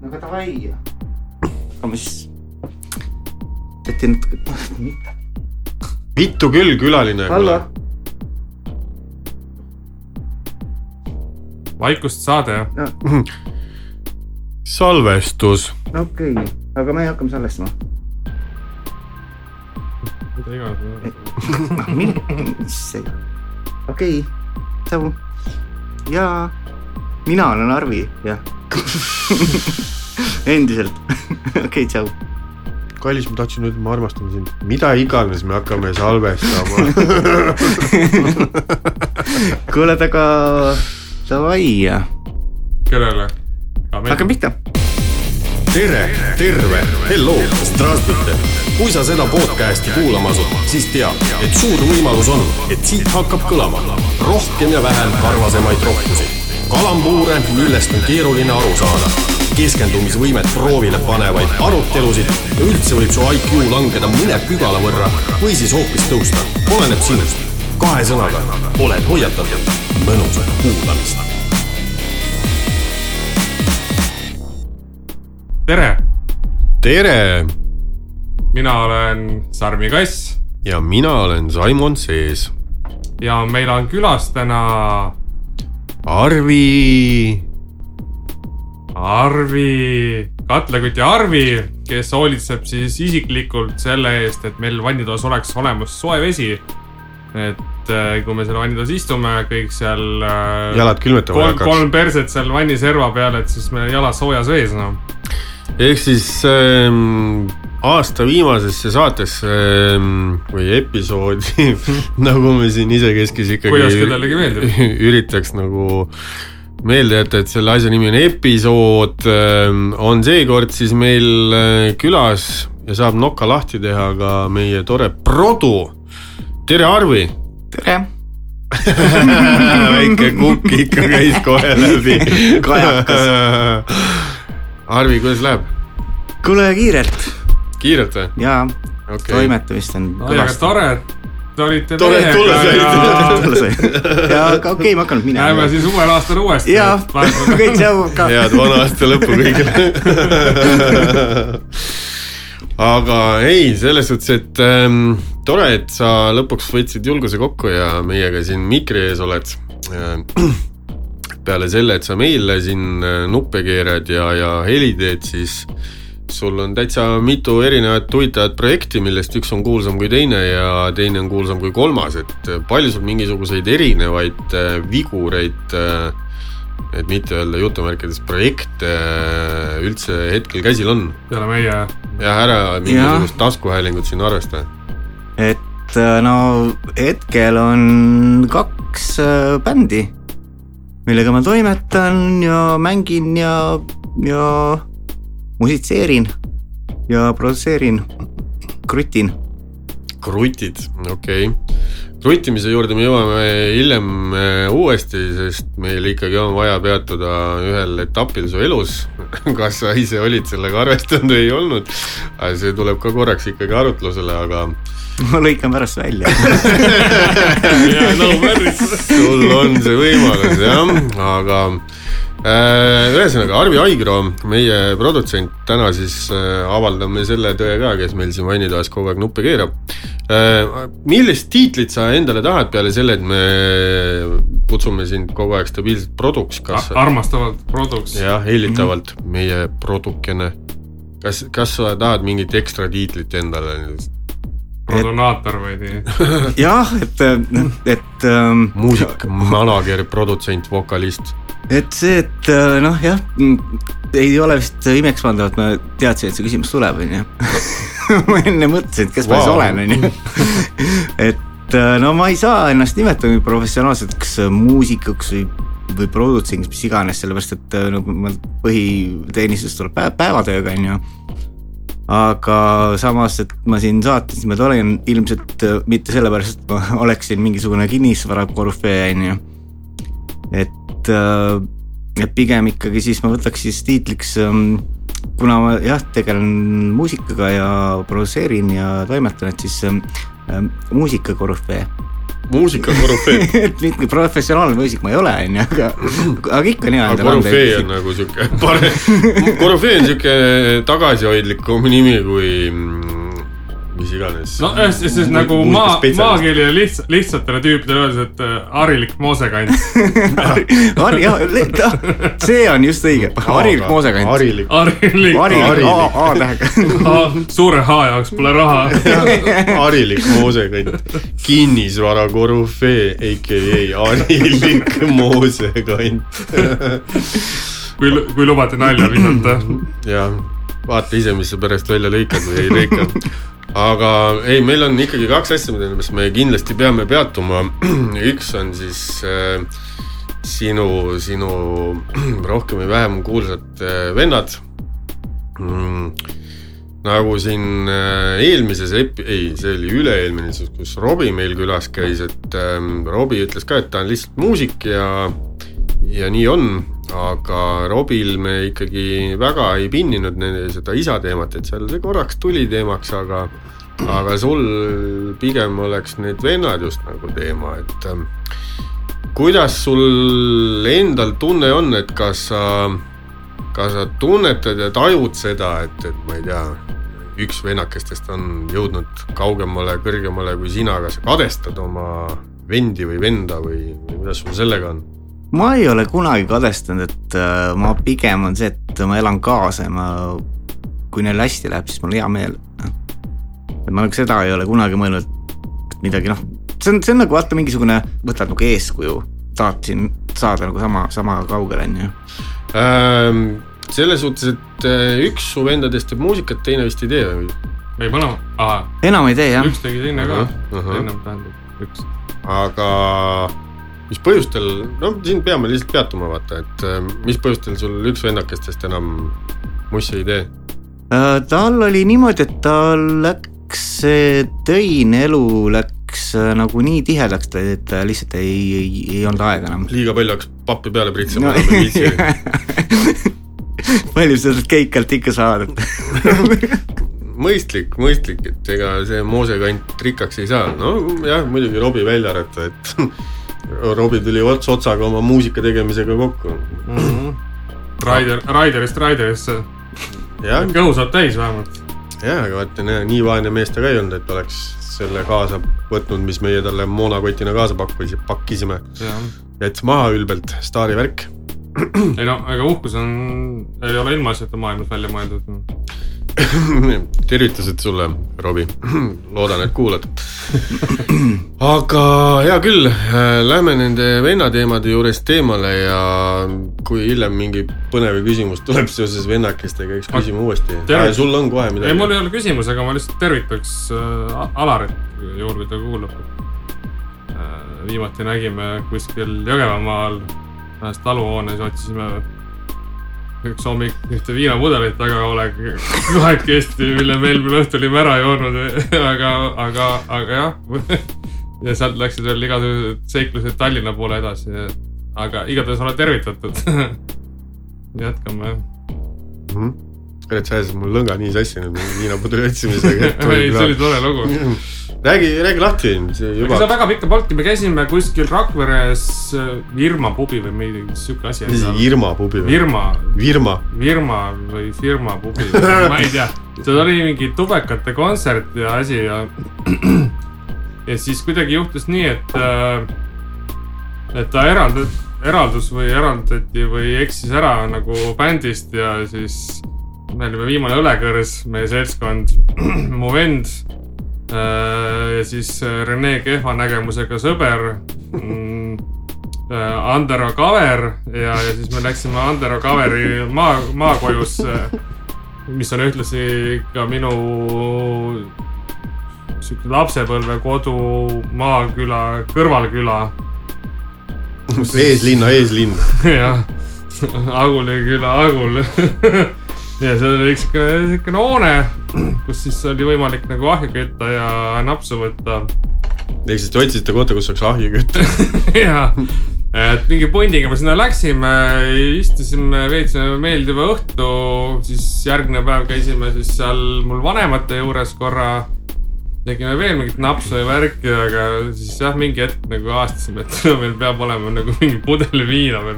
no aga davai. hakkame siis. teete natuke, mitte. vittu küll, külaline. hallo. vaikust saade jah? salvestus. okei okay., aga me hakkame salvestama. mida iganes. mis see, okei tšau. ja mina olen Arvi, jah. endiselt okei okay,, tšau. kallis, ma tahtsin öelda, ma armastan sind. mida iganes me hakkame salvestama kuule, aga davai. kellele? hakkame pihta. tere, terve, hello, strasbite. kui sa seda podcast'i kuulama asud, siis tea, et suur võimalus on, et siit hakkab kõlama rohkem ja vähem karvasemaid rohkusid kalambuure, millest on keeruline aru saada, keskendumisvõimet proovile panevaid arutelusid ja üldse võib su IQ langeda mõne pügala võrra või siis hoopis tõusta, oleneb sinust. kahe sõnaga. Oled hoiatatud, mõnusat kuulamist. Tere, tere! Mina olen Sarmi Kass. Ja mina olen Saimon Sees. ja meil on külas täna Arvi, Arvi, katlekuti Arvi, kes hoolitseb siis isiklikult selle eest, et meil vannitoas oleks olemas soe vesi. et äh, kui me seal vannitoas istume, kõik seal äh, jalad külmetama ei kolm, hakkaks. kolm perset seal vanni serva peal, et siis meil jalad soojas vees, noh. Ehk siis ähm, aasta viimasesse saatesse ähm, või episoodi nagu me siin isekeskis ikkagi Kuidas kellelegi meeldib. üritaks nagu meelde jätta, et selle asja nimi on episood, on seekord siis meil äh, külas ja saab noka lahti teha ka meie tore Produ. tere, Arvi tere. väike kukk ikka käis kohe läbi. Kajakas.. Arvi, kuidas läheb? kuule, kiirelt kiirelt või? ja okei okay.. toimetamist on aga tore, et te olite Tore, tulla meiega saite. ja ja aga okei okay,, ma hakkan minema näeme. siis uuel aastal uuesti. ja, okei, tšau ka. head vana aasta lõppu kõigile. aga ei, selles suhtes, et ähm, tore, et sa lõpuks võtsid julguse kokku ja meiega siin mikri ees oled. Peale selle, et sa meile siin äh, nuppe keerad ja, ja heli teed, siis sul on täitsa mitu erinevat huvitavat projekti, millest üks on kuulsam kui teine ja teine on kuulsam kui kolmas, et palju sul mingisuguseid erinevaid äh, vigureid äh, et mitte öelda jutumärkides projekte äh, üldse hetkel käsil on? Peale meie. Ja ära mingisugust taskuhäälingut siin arvesta. et äh, no hetkel on kaks äh, bändi, millega ma toimetan ja mängin ja, ja musitseerin ja produtseerin, krutin. krutid, okei okay.. Krutimise juurde me jõuame hiljem äh, uuesti, sest meil ikkagi on vaja peatuda ühel etapil su elus. kas sa ise olid sellega arvestanud või ei olnud, see tuleb ka korraks ikkagi arutlusele, aga ma lõikan pärast välja. no päris. sul on see võimalus jah, aga ühesõnaga Arvi Aigro, meie produtsent, täna siis äh, avaldame selle tõe ka, kes meil siin vannitoas kogu aeg nuppe keerab äh,. millist tiitlit sa endale tahad peale selle, et me kutsume sind kogu aeg stabiilselt produks, kas armastavalt produks. jah, hellitavalt meie produkene. kas, kas sa tahad mingit ekstra tiitlit endale? Prodonaator või nii. jah, et, et ähm, muusik, manager, produtsent, vokalist. et see, et äh, noh, jah, ei ole vist imekspandav, et ma teadsin, et see küsimus tuleb, onju. ma enne mõtlesin, et kes ma siis olen, onju. et äh, no ma ei saa ennast nimetada professionaalseks muusikuks või, või produtsendiks, mis iganes, sellepärast et äh, nagu ma põhiteenistus tuleb päev, päevatööga, onju aga samas, et ma siin saates niimoodi olen ilmselt äh, mitte sellepärast, et ma oleksin mingisugune kinnisvara korüfee, onju. et, et pigem ikkagi siis ma võtaks siis tiitliks, kuna ma jah, tegelen muusikaga ja produtseerin ja toimetan, et siis ähm, muusikakorüfee. Muusikakorüfee. et mitte professionaalne muusik ma ei ole, onju, aga, aga ikka aga korüfee on nagu siuke parem, korüfee on siuke tagasihoidlikum nimi kui mm, mis iganes. no siis, siis nagu maa, maakeeli ja lihtsalt, lihtsatele tüüpidele öeldes, et äh, harilik moosekant. Hari-, jah, see on just õige, harilik moosekant. harilik, harilik, harilik Harilik. A, A tähega. suure H jaoks pole raha. harilik moosekant, kinnisvara korüfee, AKA harilik moosekant. kui, kui lubate nalja visata. jah, vaata ise, mis sa pärast välja lõikad või ei lõika. Aga ei, meil on ikkagi kaks asja, mille me kindlasti peame peatuma. üks on siis äh, sinu, sinu rohkem või vähem kuulsad äh, vennad mm,. nagu siin äh, eelmises epi-, ei, see oli üle-eelmine, kus Robbie meil külas käis, et ähm, Robbie ütles ka, et ta on lihtsalt muusik ja ja nii on, aga Robil me ikkagi väga ei pinninud nende seda isa teemat, et seal see korraks tuli teemaks, aga aga sul pigem oleks need vennad just nagu teema, et ähm, kuidas sul endal tunne on, et kas sa, kas sa tunnetad ja tajud seda, et, et ma ei tea, üks vennakestest on jõudnud kaugemale, kõrgemale kui sina, kas sa kadestad oma vendi või venda või, või kuidas sul sellega on? Ma ei ole kunagi kadestanud, et äh, ma pigem on see, et ma elan kaasa ja ma, kui neil hästi läheb, siis mul hea meel. et ma nagu seda ei ole kunagi mõelnud, et midagi noh, see on, see on nagu vaata mingisugune, võtad nagu eeskuju, tahad siin saada nagu sama, sama kaugele, on ju. Ähm, selles suhtes, et äh, üks su vendadest teeb muusikat, teine vist ei tee või? ei, mõlema, aa, enam ei tee jah, üks tegi teine ka ennem tähendab üks. aga mis põhjustel, no siin peame lihtsalt peatuma, vaata, et äh, mis põhjustel sul üks vendakestest enam mussi ei tee? Äh, tal oli niimoodi, et tal läks see töine elu läks äh, nagu nii tihedaks, et ta lihtsalt ei, ei, ei olnud aega enam. liiga palju hakkas pappi peale pritsema no., palju sa sealt keikalt ikka saad, mõistlik, mõistlik, et ega see moosekant rikkaks ei saa, no jah, muidugi Robbie välja arvata, et Robbie tuli ots otsaga oma muusika tegemisega kokku. Raider, Raiderist Raiderisse, kõhu saab täis vähemalt. jah, aga vaata, nii vaene mees ta ka ei olnud, et oleks selle kaasa võtnud, mis meie talle moonakotina kaasa pakkusi, pakkisime. jättis maha ülbelt, staarivärk. ei no ega uhkus on, ei ole ilmaasjata maailmas välja mõeldud. tervitused sulle, Robbie, loodan, et kuulad. aga hea küll, lähme nende vennateemade juurest eemale ja kui hiljem mingi põnev küsimus tuleb seoses vennakestega, eks küsime uuesti. Sul on kohe ei, mul midagi? ei ole küsimus, aga ma lihtsalt tervitaks äh, Alarit, juhul kui ta kuulab äh,. viimati nägime kuskil Jõgevamaal ühes taluhoones, otsisime üks hommik ühte viinapudelit taga oleg kahekesti, mille me eelmine õhtu olime ära joonud, aga, aga, aga jah. ja sealt läksid veel igasugused seiklused Tallinna poole edasi, aga igatahes oled tervitatud. jätkame. kurat, sa ajasid mul lõnga nii sassi nüüd viinapudeli otsimisega. ei, see oli tore lugu räägi, räägi lahti, juba seda väga pikka polnudki, me käisime kuskil Rakveres äh, Virma pubi või mingi siuke asi. mis see Irma pubi või? Virma, Virma. Virma või firma pubi, ma ei tea. seal oli mingi tubekate kontsert ja asi ja. ja siis kuidagi juhtus nii, et, et ta eraldus, eraldus või eraldati või eksis ära nagu bändist ja siis me olime viimane õlekõrs, meie seltskond, mu vend Äh, ja siis äh, Rene kehva nägemusega sõber mm,, Andero Kaver ja, ja siis me läksime Andero Kaveri maa, maakojusse, mis on ühtlasi ka minu sihuke lapsepõlvekodu, maaküla, kõrvalküla. eeslinna eeslinn. jah, Aguli küla Agul ja seal oli üks siukene, siukene hoone, kus siis oli võimalik nagu ahju kütta ja napsu võtta ehk siis te otsisite kohta, kus saaks ahju kütta. ja, et mingi pundiga me sinna läksime, istusime, veetsime meeldiva õhtu, siis järgmine päev käisime siis seal mul vanemate juures korra. tegime veel mingit napsu ja värki, aga siis jah, mingi hetk nagu avastasime, et meil peab olema nagu mingi pudel viina me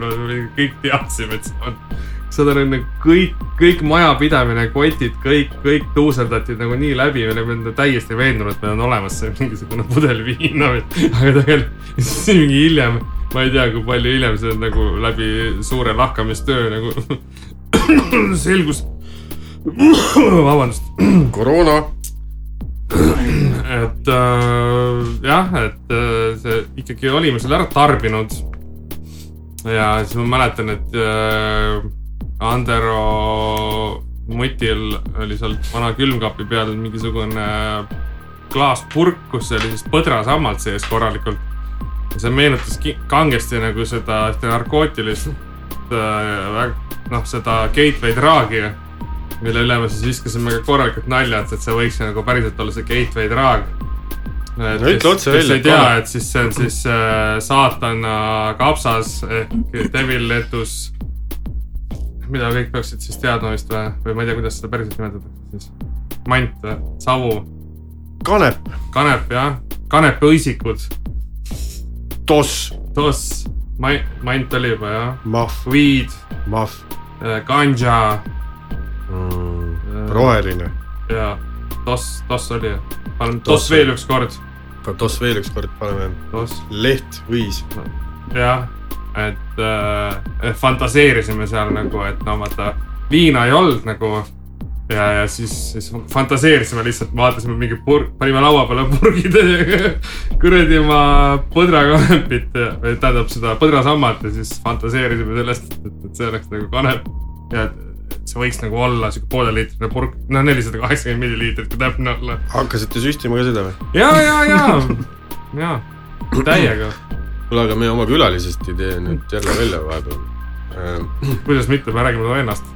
kõik teadsime, et see on. Seda on nagu kõik, kõik majapidamine, kotid, kõik, kõik tuuseldati nagu nii läbi, me olime täiesti veendunud, et meil on olemas see mingisugune pudel viina. aga tegelikult siis mingi hiljem, ma ei tea, kui palju hiljem see nagu läbi suure lahkamistöö nagu selgus. vabandust koroona. et äh, jah, et äh, see ikkagi olime selle ära tarbinud. ja siis ma mäletan, et äh, Andero mutil oli seal vana külmkapi peal mingisugune klaaspurk, kus oli siis põdrasammalt sees korralikult. ja see meenutas kangesti nagu seda ühte narkootilist äh,, noh, seda gateway draagi mille üle me siis viskasime ka korralikult nalja, et, et see võiks nagu päriselt olla see gateway draag. No ütle otse välja, ei tea et siis see on siis äh, saatana kapsas ehk devil lettuce. Mida kõik peaksid siis teadma vist või, või ma ei tea, kuidas seda päriselt nimetatakse siis. mant või, savu, kanep, kanep jah, kanepiõisikud, toss, toss, mant oli juba jah, mahv, weed, mahv. Ganja. Mm,, roheline. ja toss, toss oli. paneme Toss veel üks kord, toss veel üks kord paneme. leht, võis. jah, et äh, fantaseerisime seal nagu, et no vaata, viina ei olnud nagu ja, ja siis, siis fantaseerisime lihtsalt, vaatasime mingi purg, panime laua peale purgid kuradi oma põdrakanepit tähendab seda põdrasammat ja siis fantaseerisime sellest, et, et see oleks nagu kanep ja see võiks nagu olla sihuke pooleliitrine purk, noh, nelisada kaheksakümmend milliliitrit, kui täpne olla. hakkasite süstima ka seda või? ja, ja, ja, ja täiega, kuule, aga meie oma külalisest ei tee nüüd jälle välja vahepeal. kuidas mitte, me räägime talle ennast.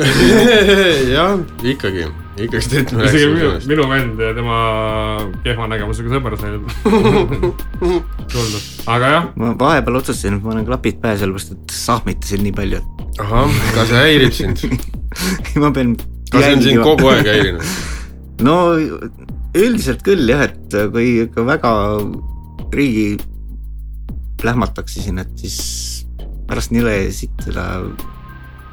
jah, ikkagi, ikkagi teed me isegi minu, minu vend ja tema kehva nägemusega sõber sai tulnud, aga jah, ma vahepeal otsustasin, et ma panen klapid pähe, sellepärast et sahmitasin nii palju, ahah, kas see häirib sind? ma pean kas see on sind kogu aeg häirinud? no üldiselt küll jah, et kui ikka väga riigi plähmatakse siin, et siis pärast nile siit seda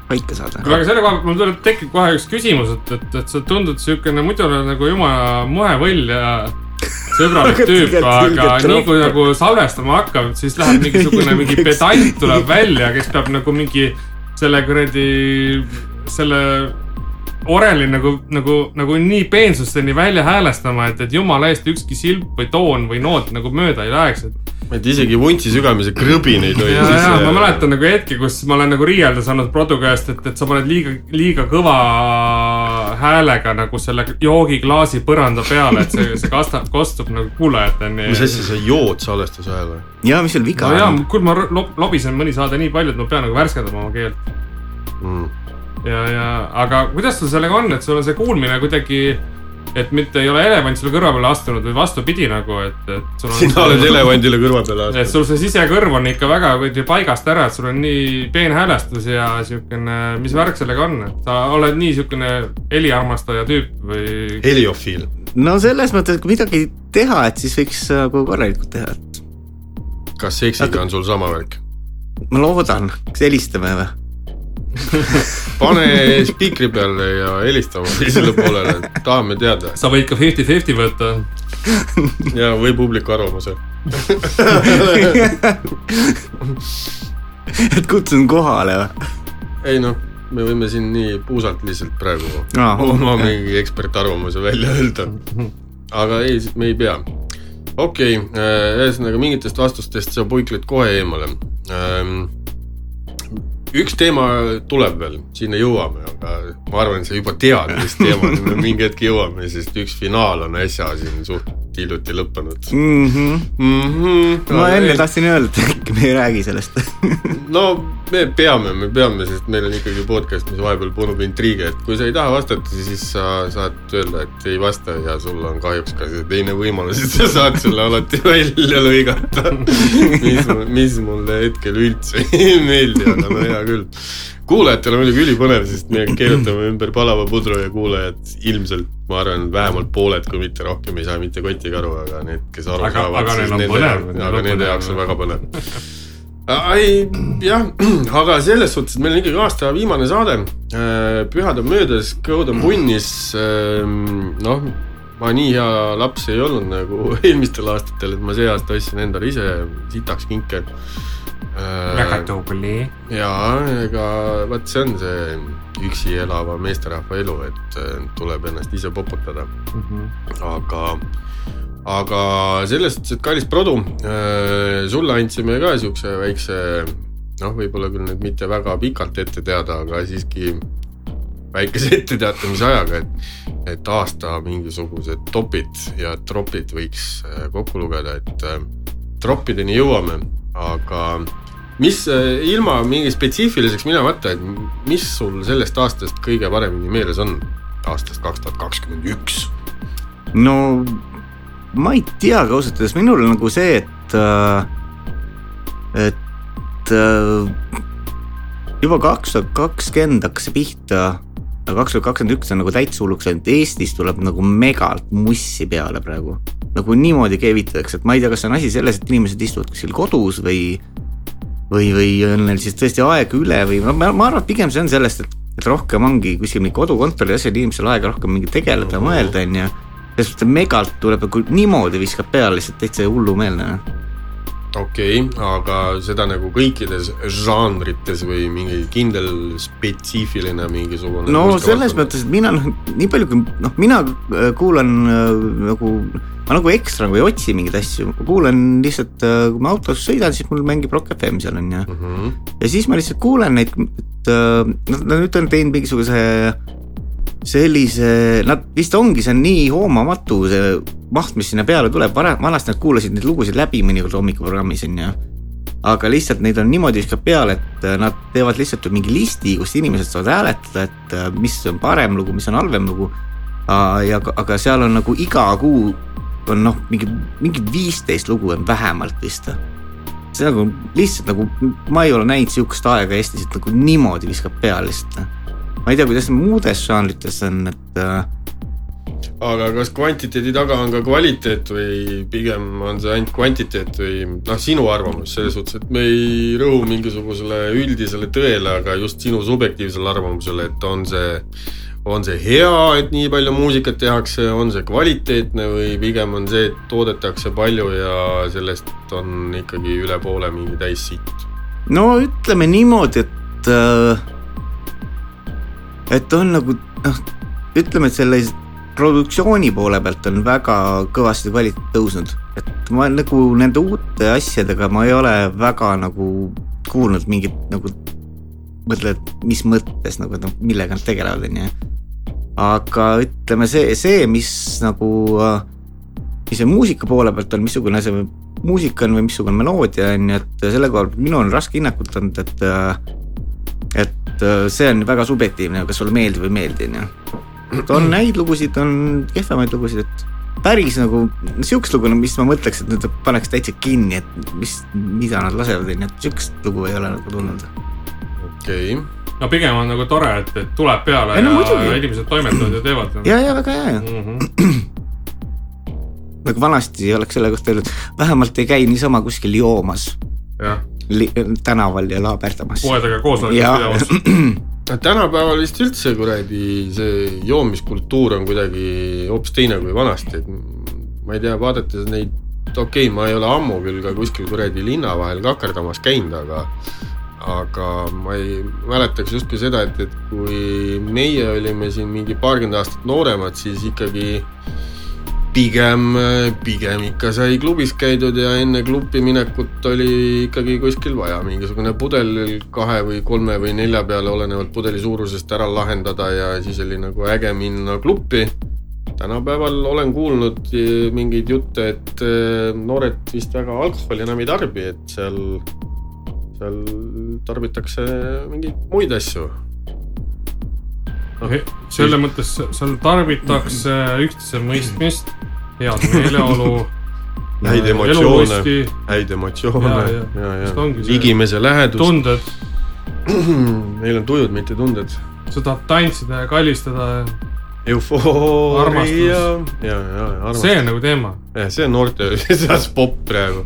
paika saada. aga selle koha pealt mul tuleb, tekib kohe üks küsimus, et, et, et sa tundud siukene, muidu nagu jumala moevõll ja sõbralik tüüp, aga nii kui nagu salvestama hakkab, siis läheb mingisugune mingi pedant tuleb välja, kes peab nagu mingi selle kuradi, selle oreli nagu, nagu, nagu nii peensusteni välja häälestama, et, et jumala eest ükski silp või toon või noot nagu mööda ei läheks, et et isegi vuntsi sügamise krõbini ei tohi ja, ja ma mäletan nagu hetki, kus ma olen nagu riielda saanud Produ käest, et, et sa paned liiga, liiga kõva häälega nagu selle joogiklaasi põranda peale, et see, see kastab, kostub nagu kuulajateni. mis asja sa jood salvestuse ajal või? ja mis seal viga no jaa on?, kuule ma lo- lobisen mõni saade nii palju, et ma pean nagu värskendama oma keelt. Mm. ja, ja aga kuidas sul sellega on, et sul on see kuulmine kuidagi, et mitte ei ole elevant sulle kõrva peale astunud või vastupidi nagu, et, et sul on. sina oled elevandile kõrva peale et astunud. sul see sisekõrv on ikka väga kuidagi paigast ära, et sul on nii peenhäälestus ja siukene, mis värk sellega on, et sa oled nii siukene heliarmastaja tüüp või? heliofiil. no selles mõttes, et kui midagi teha, et siis võiks nagu korralikult teha, et kas seksiga on sul sama värk? ma loodan, kas helistame või? pane spiikri peale ja helista oma teisele poolele, tahame teada sa võid ka fifty-fifty võtta. ja, või publiku arvamuse. et kutsun kohale või? ei noh, me võime siin nii puusalt lihtsalt praegu Aa, oma mingi ekspertarvamuse välja öelda. aga ei, me ei pea. okei okay,, ühesõnaga mingitest vastustest sa puikled kohe eemale. Üks teema tuleb veel, sinna jõuame, aga ma arvan, et sa juba tead, mis teemani me mingi hetk jõuame, sest üks finaal on äsja siin suht hiljuti lõppenud mm. -hmm. mm. -hmm. ma enne tahtsin öelda, et me ei räägi sellest. no me peame, me peame, sest meil on ikkagi podcast, mis vahepeal punub intriige, et kui sa ei taha vastata, siis sa saad öelda, et ei vasta ja sul on kahjuks ka see teine võimalus, et sa saad selle alati välja lõigata. mis, mis mulle hetkel üldse ei meeldi, aga no hea küll. kuulajatele muidugi ülipõnev, sest me keerutame ümber palava pudru ja kuulajad ilmselt, ma arvan, vähemalt pooled, kui mitte rohkem, ei saa mitte kotigi aru, aga need, kes aru Aga- saavad, siis on nende aga on nende jaoks on väga põnev. Ei jah, aga selles suhtes, et meil on ikkagi aasta viimane saade. pühad on möödas, kõod on punnis. noh, ma nii hea laps ei olnud nagu eelmistel aastatel, et ma see aasta ostsin endale ise sitaks kinke. väga tubli. jaa, ega vot see on see üksi elava meesterahva elu, et äh, tuleb ennast ise poputada, aga, aga selles suhtes, et kallis Produ, sulle andsime ka siukse väikse noh, võib-olla küll nüüd mitte väga pikalt ette teada, aga siiski väikese etteteatamise ajaga, et, et aasta mingisugused topid ja tropid võiks äh, kokku lugeda, et äh, troppideni jõuame, aga mis äh, ilma mingi spetsiifiliseks minemata, et mis sul sellest aastast kõige paremini meeles on, aastast kaks tuhat kakskümmend üks? no ma ei teagi ausalt öeldes, minul nagu see, et, et äh, juba kaks tuhat kakskümmend hakkas see pihta, kaks tuhat kakskümmend üks on nagu täitsa hulluks läinud, Eestis tuleb nagu megalt mussi peale praegu. nagu niimoodi keevitatakse, et ma ei tea, kas see on asi selles, et inimesed istuvad kuskil kodus või või, või on neil siis tõesti aega üle või ma, ma arvan, et pigem see on sellest, et, et rohkem ongi kuskil mingi kodukontori asjad, inimesel aega rohkem mingi tegeleda ja mõelda, on ju. Selles et megalt tuleb nagu niimoodi viskab peale lihtsalt täitsa hullumeelne. okei okay,, aga seda nagu kõikides žanrites või mingi kindel spetsiifiline mingisugune. no selles. mõttes, et mina noh, nii palju kui noh, mina äh, kuulan äh, nagu, ma nagu ekstra nagu ei otsi mingeid asju, ma kuulan lihtsalt, kui ma autos sõidan, siis mul mängib Rock FM seal on ju. Mhm. ja siis ma lihtsalt kuulen neid, et äh, nad, nad nüüd on teinud mingisuguse sellise, nad vist ongi, see on nii hoomamatu, see maht, mis sinna peale tuleb, varem, vanasti nad kuulasid neid lugusid läbi mõnikord hommikuprogrammis on ju. aga lihtsalt neid on niimoodi viskab peale, et äh, nad teevad lihtsalt mingi listi, kus inimesed saavad hääletada, et äh, mis on parem lugu, mis on halvem lugu. ja, aga seal on nagu iga kuu on noh, mingi, mingi viisteist lugu on vähemalt vist see nagu lihtsalt nagu, ma ei ole näinud sihukest aega Eestis, et nagu niimoodi viskab peale lihtsalt. Ma ei tea, kuidas muudes žanrites on, et äh, aga kas kvantiteedi taga on ka kvaliteet või pigem on see ainult kvantiteet või noh, sinu arvamus selles suhtes, et me ei rõhu mingisugusele üldisele tõele, aga just sinu subjektiivsele arvamusele, et on see, on see hea, et nii palju muusikat tehakse, on see kvaliteetne või pigem on see, et toodetakse palju ja sellest on ikkagi üle poole mingi täis sitt. no ütleme niimoodi, et äh, et on nagu noh, ütleme, et selle produktsiooni poole pealt on väga kõvasti kvaliteet tõusnud, et ma nagu nende uute asjadega ma ei ole väga nagu kuulnud mingit nagu mõtled, mis mõttes nagu, et noh, millega nad tegelevad, on ju. aga ütleme see, see, mis nagu, mis see muusika poole pealt on, missugune see muusika on või missugune meloodia on ju, et selle koha pealt minul on raske hinnangut anda, et et see on väga subjektiivne, kas sulle meeldib või ei meeldi, on ju. on häid lugusid, on kehvemaid lugusid, et päris nagu sihukest lugu, mis ma mõtleks, et nüüd paneks täitsa kinni, et mis, mida nad lasevad, on ju, et sihukest lugu ei ole nagu tulnud. okei okay., no pigem on nagu tore, et, et tuleb peale Ei, no ja muidugi. inimesed toimetavad ja teevad. ja, ja väga hea ju, Mm nagu vanasti oleks selle kohta öeldud, vähemalt ei käi niisama kuskil joomas jah, tänaval ja laaberdamas. poe taga koosolekut ja pidamas. tänapäeval vist üldse kuradi see joomiskultuur on kuidagi hoopis teine kui vanasti, et ma ei tea, vaadates neid, okei okay,, ma ei ole ammu küll ka kuskil kuradi linna vahel kakerdamas käinud, aga aga ma ei mäletaks justkui seda, et, et kui meie olime siin mingi paarkümmend aastat nooremad, siis ikkagi pigem, pigem ikka sai klubis käidud ja enne klubi minekut oli ikkagi kuskil vaja mingisugune pudel kahe või kolme või nelja peale, olenevalt pudeli suurusest ära lahendada ja siis oli nagu äge minna klubi. tänapäeval olen kuulnud eh, mingeid jutte, et eh, noored vist väga alkoholi enam ei tarbi, et seal, seal tarbitakse mingeid muid asju. Selle mõttes seal tarbitakse üksteise mõistmist, head meeleolu. häid emotsioone, häid emotsioone Ja, ja. ja, ja, ligimese lähedust. tunded, meil on tujud, mitte tunded. sa tahad tantsida ja kallistada, eufooria ja, armastus. see on nagu teema. jah, see on noorte seas popp praegu.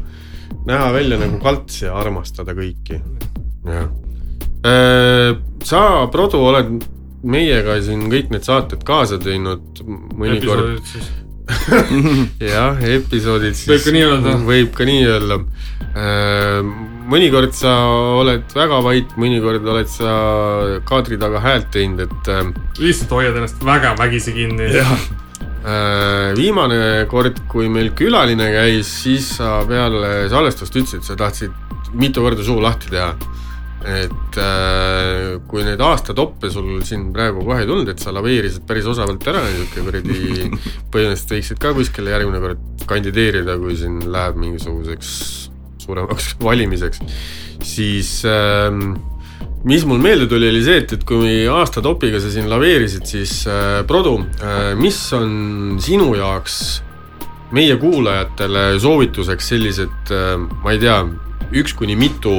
näha välja nagu kalts ja armastada kõiki. jah. sa, Produ, oled meiega siin kõik need saated kaasa teinud mõnikord. jah, episoodid siis. Võib ka nii öelda. võib ka nii öelda. mõnikord sa oled väga vait, mõnikord oled sa kaadri taga häält teinud, et äh, lihtsalt hoiad ennast väga vägisi kinni. Äh, viimane kord, kui meil külaline käis, siis sa peale salvestust ütlesid, sa tahtsid mitu korda suu lahti teha. Et äh, kui neid aastatoppe sul siin praegu kohe ei tulnud, et sa laveerisid päris osavalt ära, niisugune kuradi, põhimõtteliselt võiksid ka kuskile järgmine kord kandideerida, kui siin läheb mingisuguseks suuremaks valimiseks, siis ähm, mis mul meelde tuli, oli see, et, et kui aasta topiga sa siin laveerisid, siis äh, Produ äh,, mis on sinu jaoks meie kuulajatele soovituseks sellised äh,, ma ei tea, üks kuni mitu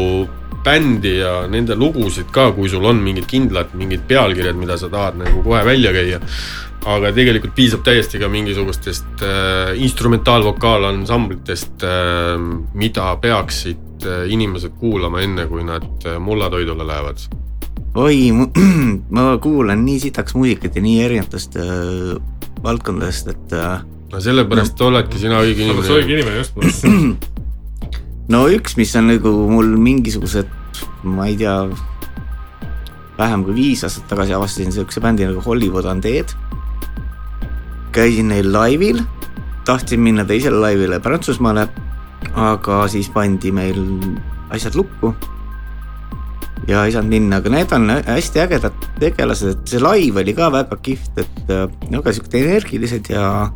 bändi ja nende lugusid ka, kui sul on mingid kindlad mingid pealkirjad, mida sa tahad nagu kohe välja käia. aga tegelikult piisab täiesti ka mingisugustest äh, instrumentaalvokaalansamblitest äh,, mida peaksid äh, inimesed kuulama, enne kui nad äh, mullatoidule lähevad oi, ma kuulan nii sitaks muusikat ja nii erinevatest äh, valdkondadest, et äh, no sellepärast no. oledki sina õige oled sa õige inimene. inimene just. no üks, mis on nagu mul mingisugused, ma ei tea, vähem kui viis aastat tagasi avastasin siukse bändi nagu Hollywood Undead. käisin neil laivil, tahtsin minna teisele laivile Prantsusmaale, aga siis pandi meil asjad lukku. ja ei saanud minna, aga need on hästi ägedad tegelased, et see laiv oli ka väga kihvt, et äh, väga siuksed energilised ja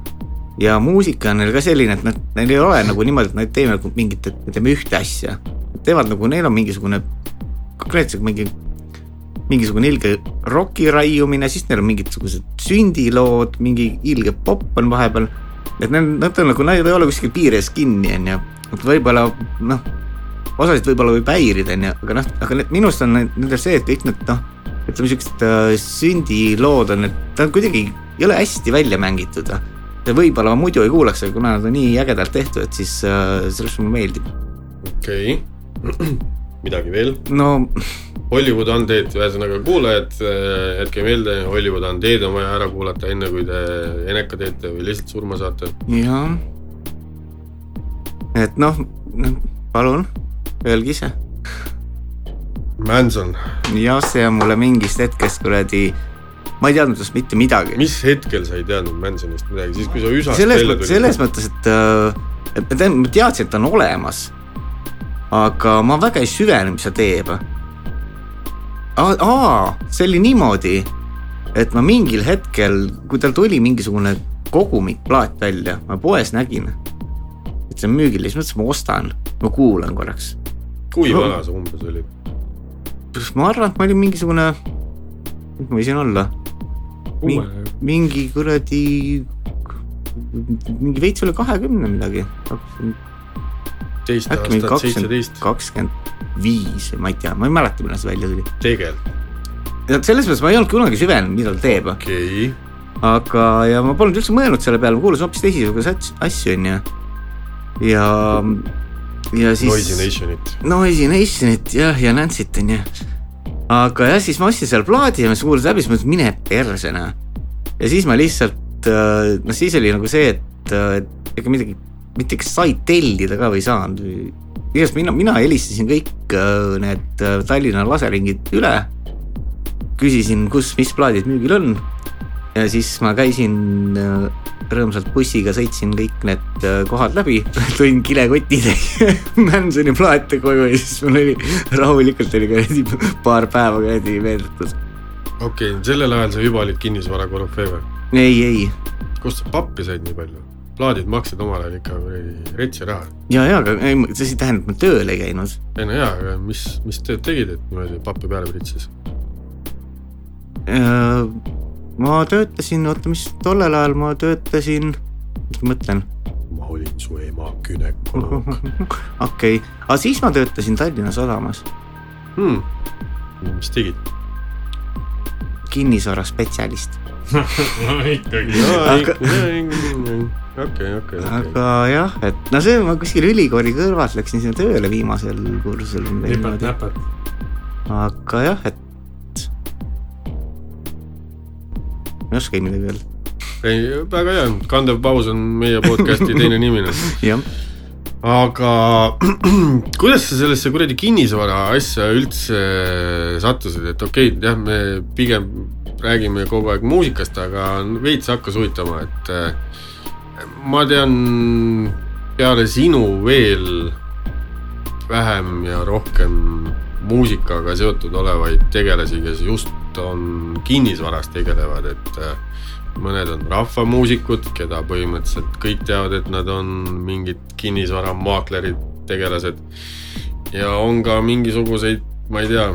ja muusika on neil ka selline, et nad, neil ei ole nagu niimoodi, et nad ei tee nagu mingit, et me teeme ühte asja. teevad nagu, neil on mingisugune konkreetselt mingi, mingisugune ilge roki raiumine, siis neil on mingisugused sündilood, mingi ilge popp on vahepeal. et need, nad on nagu, nad ei ole kuskil piires kinni, on ju. et võib-olla noh, osasid võib-olla võib häirida, on ju, aga noh, aga need, minu arust on nendel see, et kõik need noh, ütleme siuksed äh, sündilood on, et ta on kuidagi, ei ole hästi välja mängitud ja võib-olla ma muidu ei kuulaks, aga kuna nad on nii ägedalt tehtud, siis äh, sellest mulle meeldib. okei okay. midagi veel? no Hollywood Undead, ühesõnaga kuulajad, jätke meelde, Hollywood Undead on vaja ära kuulata, enne kui te eneka teete või lihtsalt surma saate. jah. et noh, palun, öelge ise. Manson, jah, see on mulle mingist hetkest kuradi, ma ei teadnud tast mitte midagi. mis hetkel sa ei teadnud Mansonist midagi, siis kui sa selles välja mõttes, selles mõttes, et, et ma tean, ma teadsin, et ta on olemas. aga ma väga ei süvenenud, mis ta teeb. aa, see oli niimoodi, et ma mingil hetkel, kui tal tuli mingisugune kogumikplaat välja, ma poes nägin, et see on müügil ja siis mõtlesin, ma ostan, ma kuulan korraks. kui no- vana sa umbes olid? ma arvan, et ma olin mingisugune, mis ma võisin olla, mingi kuradi, mingi veits üle kahekümne midagi, teist mingi aastat, seitseteist, kakskümmend viis või ma ei tea, ma ei mäleta, millal see välja tuli. tegelikult, selles mõttes ma ei olnud kunagi süvenenud, mida ta teeb, okei okay.. aga, ja ma polnud üldse mõelnud selle peale, ma kuulasin hoopis teisisuguseid asju, onju. ja, ja siis. Noisy Nationit, Noisy Nationit jah, ja Nancy't onju. Aga jah, siis ma ostsin selle plaadi ja ma kuulasin läbi, siis ma mõtlesin, mine perse noh. ja siis ma lihtsalt, noh siis oli nagu see, et äh, ega midagi, mitte kas sai tellida ka või ei saanud igatahes mina, mina helistasin kõik äh, need äh, Tallinna laseringid üle. küsisin, kus, mis plaadid müügil on. Ja siis ma käisin äh, rõõmsalt bussiga sõitsin kõik need äh, kohad läbi, tõin kilekotitäie Mansoni plaate koju ja siis mul oli rahulikult oli kuradi paar päeva kuradi veedetud. okei okay,, sellel ajal sa juba olid kinnisvara korüfee või? ei, ei kust sa pappi said nii palju? plaadid maksid omal ajal ikka kuradi retsi raha. ja, ja aga ei, see ei tähenda, et ma tööl ei käinud. ei no jaa, aga mis, mis tööd tegid, et niimoodi pappi peale pritsis? Ma töötasin, oota, mis tollel ajal ma töötasin, mis ma mõtlen, ma olin su ema gümnakoloog okei okay., aga siis ma töötasin Tallinna Sadamas hmm.. mis tegid? kinnisvaraspetsialist. no ikkagi. Okei, okei. aga jah, et no see ma kuskil ülikooli kõrvalt läksin sinna tööle viimasel kursusel. nipet-näpet. aga jah, et ei oskagi midagi öelda. ei, väga hea, kandev paus on meie podcast'i teine nimi nüüd. jah, aga kuidas sa sellesse kuradi kinnisvara asja üldse sattusid, et okei okay,, jah, me pigem räägime kogu aeg muusikast, aga veits hakkas huvitama, et äh, ma tean peale sinu veel vähem ja rohkem muusikaga seotud olevaid tegelasi, kes just on kinnisvaras tegelevad, et äh, mõned on rahvamuusikud, keda põhimõtteliselt kõik teavad, et nad on mingid kinnisvaramaaklerid, tegelased. ja on ka mingisuguseid, ma ei tea,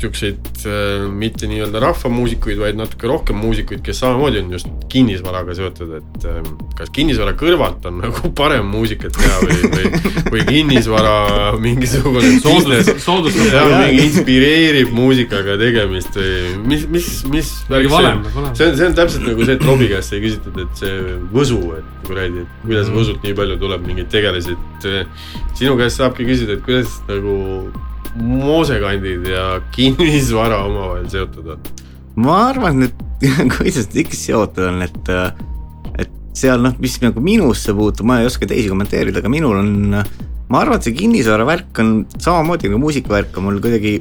siukseid äh, mitte nii-öelda rahvamuusikuid, vaid natuke rohkem muusikuid, kes samamoodi on just kinnisvaraga seotud, et äh, kas kinnisvara kõrvalt on nagu parem muusikat teha või, või, või kinnisvara mingisugune business soodustab. jah, mingi inspireerib muusikaga tegemist või mis, mis, mis valem peab olema. see on, see on täpselt nagu see, et Robbie käest sai küsitud, et see Võsu, et kuradi, et kuidas Mhm. Võsult nii palju tuleb mingeid tegelasi, et eh, sinu käest saabki küsida, et kuidas nagu moosekandid ja kinnisvara omavahel seotud on. ma arvan, et kuidas ta ikka seotud on, et, et seal noh, mis nagu minusse puutub, ma ei oska teisi kommenteerida, aga minul on, ma arvan, et see kinnisvara värk on samamoodi nagu muusikavärk on mul kuidagi,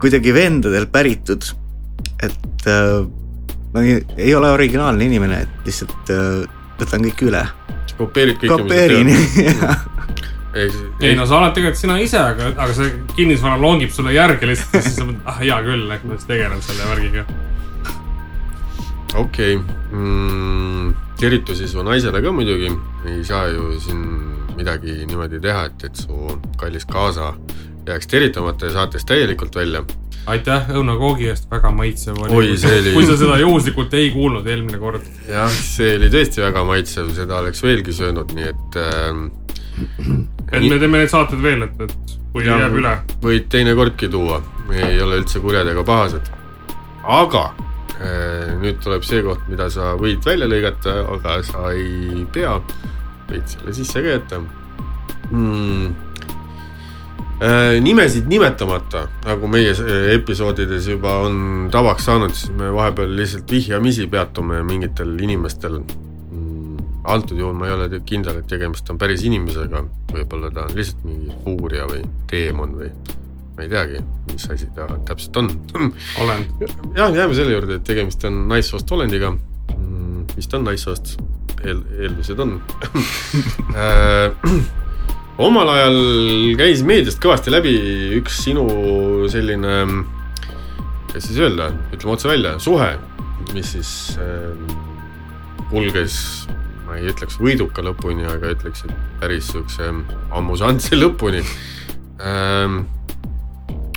kuidagi vendadelt päritud. et äh, ma ei, ei ole originaalne inimene, et lihtsalt äh, võtan kõik üle, kopeerid kõike. kopeerin. ei no sa oled tegelikult sina ise, aga, aga see kinnisvara loongib sulle järgi lihtsalt ja siis sa mõtled, ah hea küll, et ma siis tegelen selle värgiga. okei okay., teritusi su naisele ka muidugi, ei saa ju siin midagi niimoodi teha, et, et su kallis kaasa jääks teritamata ja saates täielikult välja. aitäh õunakoogi eest, väga maitsev oli. Oi, see oli- kui sa seda juhuslikult ei kuulnud eelmine kord. jah, see oli tõesti väga maitsev, seda oleks veelgi söönud, nii et äh, et me teeme neid saateid veel, et, et kui Jah. jääb üle. võid teinekordki tuua, me ei ole üldse kurjad ega pahased. aga äh, nüüd tuleb see koht, mida sa võid välja lõigata, aga sa ei pea, võid selle sisse ka jätta hmm.. nimesid nimetamata, nagu meie äh, episoodides juba on tavaks saanud, siis me vahepeal lihtsalt vihjamisi peatume mingitel inimestel antud juhul ma ei ole kindel, et tegemist on päris inimesega, võib-olla ta on lihtsalt mingi fuuria või teemon või ma ei teagi, mis asi ta täpselt on. olen. jah, jääme selle juurde, et tegemist on naissoost olendiga mm,. vist on naissoost, eel, eeldused on Äh, omal ajal käis meediast kõvasti läbi üks sinu selline, kuidas siis öelda, ütleme otse välja, suhe, mis siis äh, kulges, ma ei ütleks võiduka lõpuni, aga ütleks, et päris siukse ammusantse lõpuni ähm,.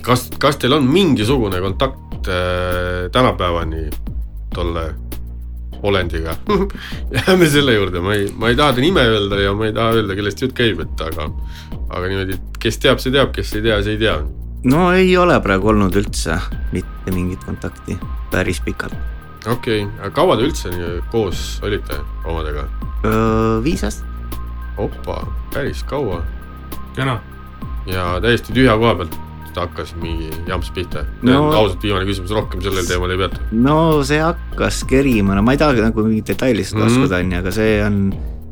kas, kas teil on mingisugune kontakt äh, tänapäevani tolle olendiga? jääme selle juurde, ma ei, ma ei taha ta nime öelda ja ma ei taha öelda, kellest jutt käib, et aga, aga niimoodi, kes teab, see teab, kes ei tea, see ei tea. no ei ole praegu olnud üldse mitte mingit kontakti päris pikalt. Okei okay., aga kaua te üldse nii koos olite omadega? viis aastat, opa, päris kaua kena. ja täiesti tühja koha pealt hakkas mingi jamps pihta No- ausalt viimane küsimus, rohkem sellel teemal ei peatu. no see hakkas kerima, no ma ei taha nagu mingit detailidest Mhm. laskuda, onju, aga see on,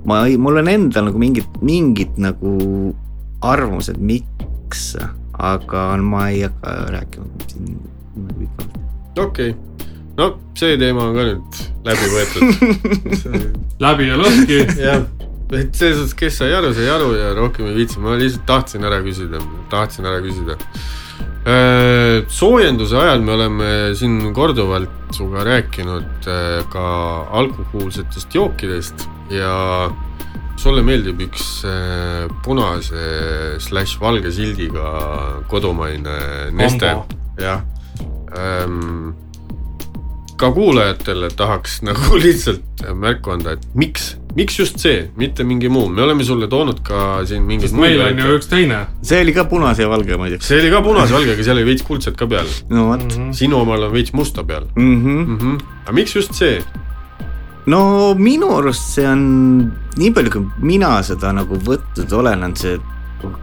ma ei, mul on endal nagu mingid, mingid nagu arvamused, miks, aga ma ei hakka rääkima siin niimoodi pikalt. okei okay., no see teema on ka nüüd läbi võetud. läbi ja lõhki. jah, et selles suhtes, kes sai aru, sai aru ja rohkem ei viitsi, ma lihtsalt tahtsin ära küsida, tahtsin ära küsida. soojenduse ajal me oleme siin korduvalt sinuga rääkinud äh, ka alkohoolsetest jookidest ja sulle meeldib üks äh, punase slaš valge sildiga kodumaine neste jah ka kuulajatele tahaks nagu lihtsalt märku anda, et miks miks just see, mitte mingi muu, me oleme sulle toonud ka siin mingeid sest meil on ju üks teine. see oli ka punase ja valge muideks. see oli ka punase valgega, seal oli veits kuldset ka peal. no vot sinu omal on veits musta peal mm. -hmm. mm. -hmm. aga miks just see? no minu arust see on, nii palju kui mina seda nagu võtnud olen, on see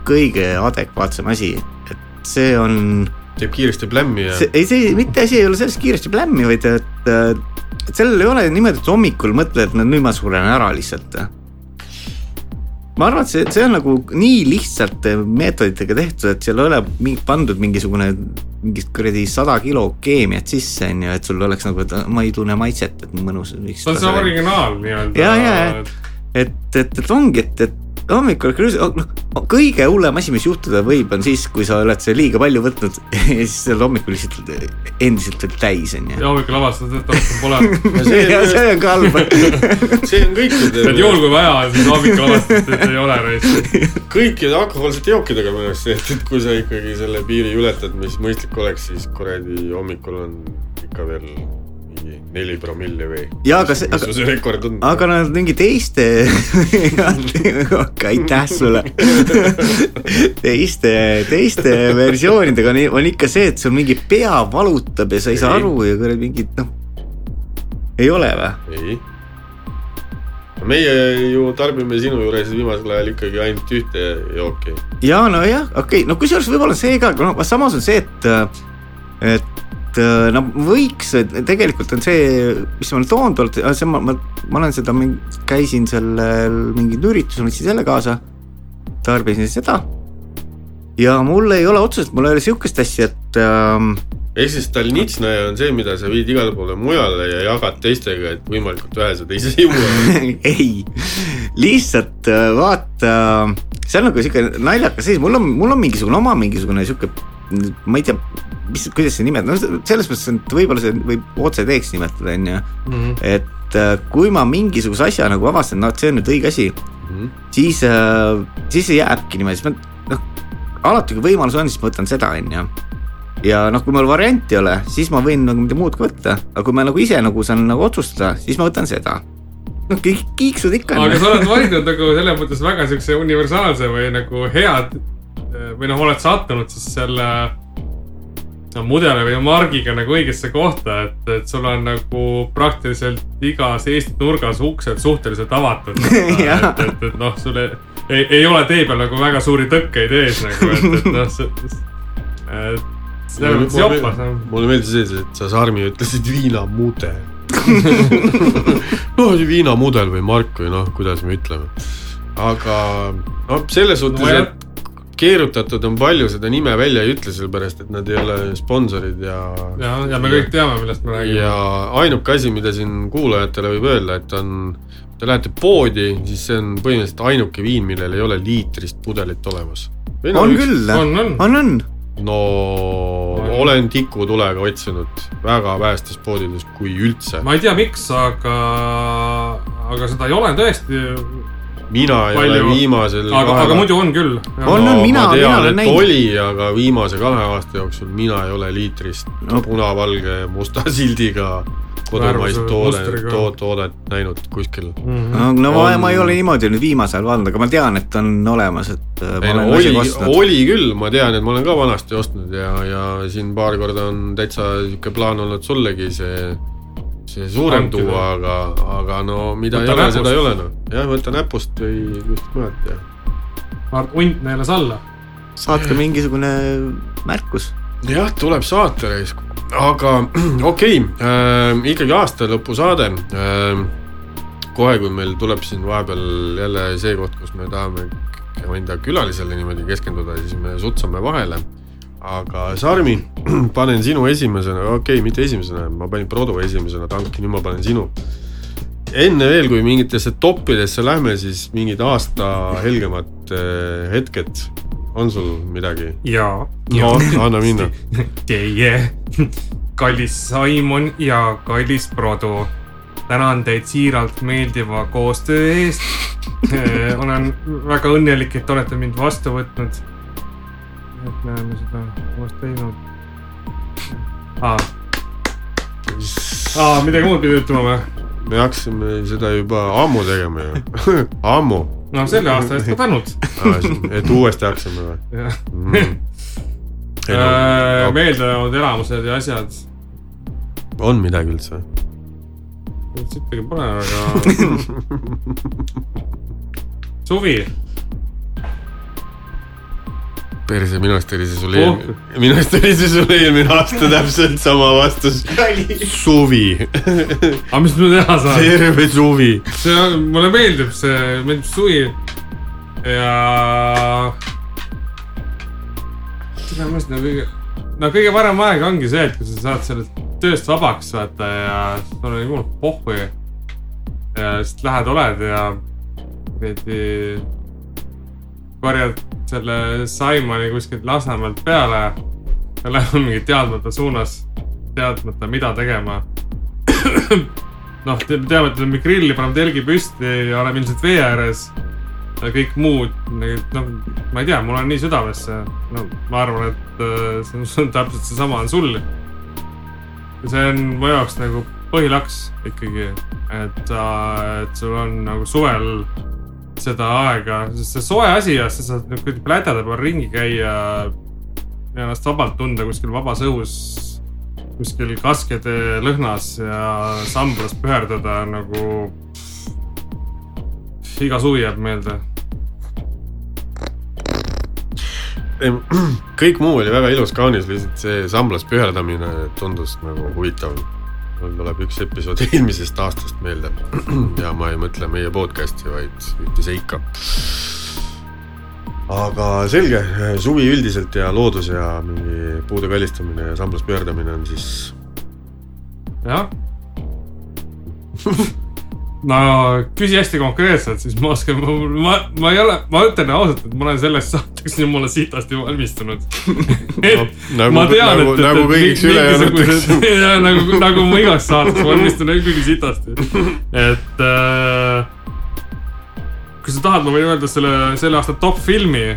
kõige adekvaatsem asi, et see on teeb kiiresti plämmi ja ei, see mitte asi ei ole selles kiiresti plämmi, vaid et, et sellel ei ole niimoodi, et hommikul mõtled, no nüüd ma suren ära lihtsalt. ma arvan, et see, see on nagu nii lihtsalt meetoditega tehtud, et seal ei ole mingi, pandud mingisugune mingit kuradi sada kilo keemiat sisse, on ju, et sul oleks nagu, et ma ei tunne maitset, et mõnus see on see originaal nii-öelda. Ja, ja. et, et, et ongi, et, et hommikul noh, kõige hullem asi, mis juhtuda võib, on siis, kui sa oled seda liiga palju võtnud ja siis sa oled hommikul lihtsalt endiselt veel täis, on ju. ja hommikul avastad, et rohkem pole. Ja see ja see on ka halb. see on et kõikide, juhul kui vaja on, siis hommikul avastad, et ei ole reis. kõikide alkohoolsete jookidega minu arust see, et, et kui sa ikkagi selle piiri ületad, mis mõistlik oleks, siis kuradi hommikul on ikka veel mingi neli promilli või. Jaa, aga see- aga- on? aga nad mingi teiste, aitäh sulle. teiste, teiste versioonidega on, on ikka see, et sul mingi pea valutab ja sa ei saa Ei. aru ja kuradi mingit noh, ei ole või? ei. meie ju tarbime sinu juures viimasel ajal ikkagi ainult ühte jooki. ja nojah, okei okay., no kusjuures võib-olla see ka, aga noh, samas on see, et, et no võiks, tegelikult on see, mis toonud olnud, see ma, ma, ma olen seda, käisin sellel mingil üritusel, võtsin selle kaasa, tarbisin seda. ja mul ei ole otseselt, mul ei ole sihukest asja, et ähm, ehk siis Stalnitsnõja on see, mida sa viid igale poole mujale ja jagad teistega, et võimalikult vähesed ise juua. ei, lihtsalt äh, vaata, see on nagu sihuke naljakas seis, mul on, mul on mingisugune oma mingisugune sihuke, ma ei tea, mis, kuidas see nimetada, no selles mõttes, et võib-olla see võib OCD-ks nimetada, on ju. et äh, kui ma mingisuguse asja nagu avastan, no et see on nüüd õige asi, siis, siis see jääbki niimoodi, siis ma noh, alati kui võimalus on, siis ma võtan seda, on ju. Ja noh, kui mul varianti ei ole, siis ma võin nagu midagi muud ka võtta, aga kui ma nagu ise nagu saan nagu otsustada, siis ma võtan seda. noh, kõik kiiksud ikka aga sa oled valinud nagu selles mõttes väga siukse universaalse või nagu head või noh, oled sattunud siis selle no, mudeli või margiga nagu õigesse kohta, et, et sul on nagu praktiliselt igas Eesti nurgas uksed suhteliselt avatud. et, Jah. et, et noh, sul ei, ei, ei ole tee peal nagu väga suuri tõkkeid ees nagu, et, et noh, see, et selles mõttes jopas noh. mulle meeldis see, et sa Sarmi ütlesid viinamudel. no viinamudel või mark või noh, kuidas me ütleme. aga noh, selles suhtes No et keerutatud on palju, seda nime välja ei ütle, sellepärast et nad ei ole sponsorid ja ja, ja me kõik teame, millest me räägime. ja ainuke asi, mida siin kuulajatele võib öelda, et on, te lähete poodi, siis see on põhimõtteliselt ainuke viin, millel ei ole liitrist pudelit olemas. on küll, on, on. on, on. no olen tikutulega otsinud väga vähestes poodides, kui üldse. ma ei tea, miks, aga, aga seda ei ole tõesti. Mina ei Palju- ole viimasel aga, aga muidu on küll. On, on, mina- mina olen näinud. oli, aga viimase kahe aasta jooksul mina ei ole liitrist No. punavalge musta sildiga kodumaist toode to, toodet näinud kuskil. no ma, On- ma ei ole niimoodi nüüd viimasel vaadanud, aga ma tean, et on olemas, et äh, ei no oli oli küll, ma tean, et ma olen ka vanasti ostnud ja, ja siin paar korda on täitsa sihuke plaan olnud sullegi see suurem Hankida. tuua, aga, aga no mida Võta ei ole, seda ei ole noh. jah, võta näpust või kuskilt mujalt ja. hunt neelas alla. saatke mingisugune märkus. jah, tuleb saate reis, aga okei okay, äh,, ikkagi aasta lõpusaade äh,. kohe, kui meil tuleb siin vahepeal jälle see koht, kus me tahame enda külalisele niimoodi keskenduda, siis me sutsame vahele. Aga Sarmi, panen sinu esimesena, okei okay,, mitte esimesena, ma panin Prodo esimesena tanki, nüüd ma panen sinu. enne veel, kui mingitesse toppidesse lähme, siis mingid aasta helgemad äh, hetked, on sul midagi? ja. no anna minna. Teie, kallis Saimon ja kallis Produ, tänan teid siiralt meeldiva koostöö eest. olen väga õnnelik, et olete mind vastu võtnud. Et me oleme seda koos teinud. aa, aa, midagi muud pidi ütlema või? me hakkasime seda juba ammu tegema ju ammu. no selle aasta eest ka tänud et uuesti hakkasime või? jah mm. Äh, meeldejäävad elamused ja asjad. on midagi üldse sittagi pole, aga suvi. Perse, minu arust oli see sul eelmine, minu arust oli see sul eelmine aasta täpselt sama vastus. suvi aga mis ma teha saan? terve suvi. see on, mulle meeldib see, meeldib suvi ja. tere, ma mõtlen kõige, no kõige parem aeg ongi see, et kui sa saad sellest tööst vabaks vaata ja sul on jumal pohhu ja, ja siis lähed, oled ja kuradi korjad selle Simoni kuskilt Lasnamäelt peale ja läheb mingi teadmata suunas, teadmata, mida tegema. noh, teame, et teeme grilli, paneme telgi püsti ja oleme ilmselt vee ääres. kõik muud, noh, ma ei tea, mul on nii südamesse. no ma arvan, et äh, see on täpselt seesama on sul see on mu jaoks nagu põhilaks ikkagi, et, et sul on nagu suvel seda aega, sest see soe asi ja sa saad nagu plädada peal ringi käia ja ennast vabalt tunda kuskil vabas õhus, kuskil kaskede lõhnas ja samblas püherdada nagu. iga suvi jääb meelde kõik muu oli väga ilus, kaunis, lihtsalt see samblas püherdamine tundus nagu huvitav. Mul tuleb üks episood eelmisest aastast meelde ja ma ei mõtle meie podcast'i, vaid ühte seika. aga selge, suvi üldiselt ja loodus ja mingi puude kallistamine ja samblas pöördamine on siis. jah no küsi hästi konkreetselt, siis ma oskan, ma, ma ei ole, ma ütlen ausalt, et ma olen selleks saateks jumala sitasti valmistunud no, nagu, ma tean, nagu, et, et, nagu kõigiks ülejäänuteks. nagu, nagu ma igaks saateks valmistun ikkagi sitasti, et äh, kui sa tahad, ma võin öelda selle, selle aasta top filmi.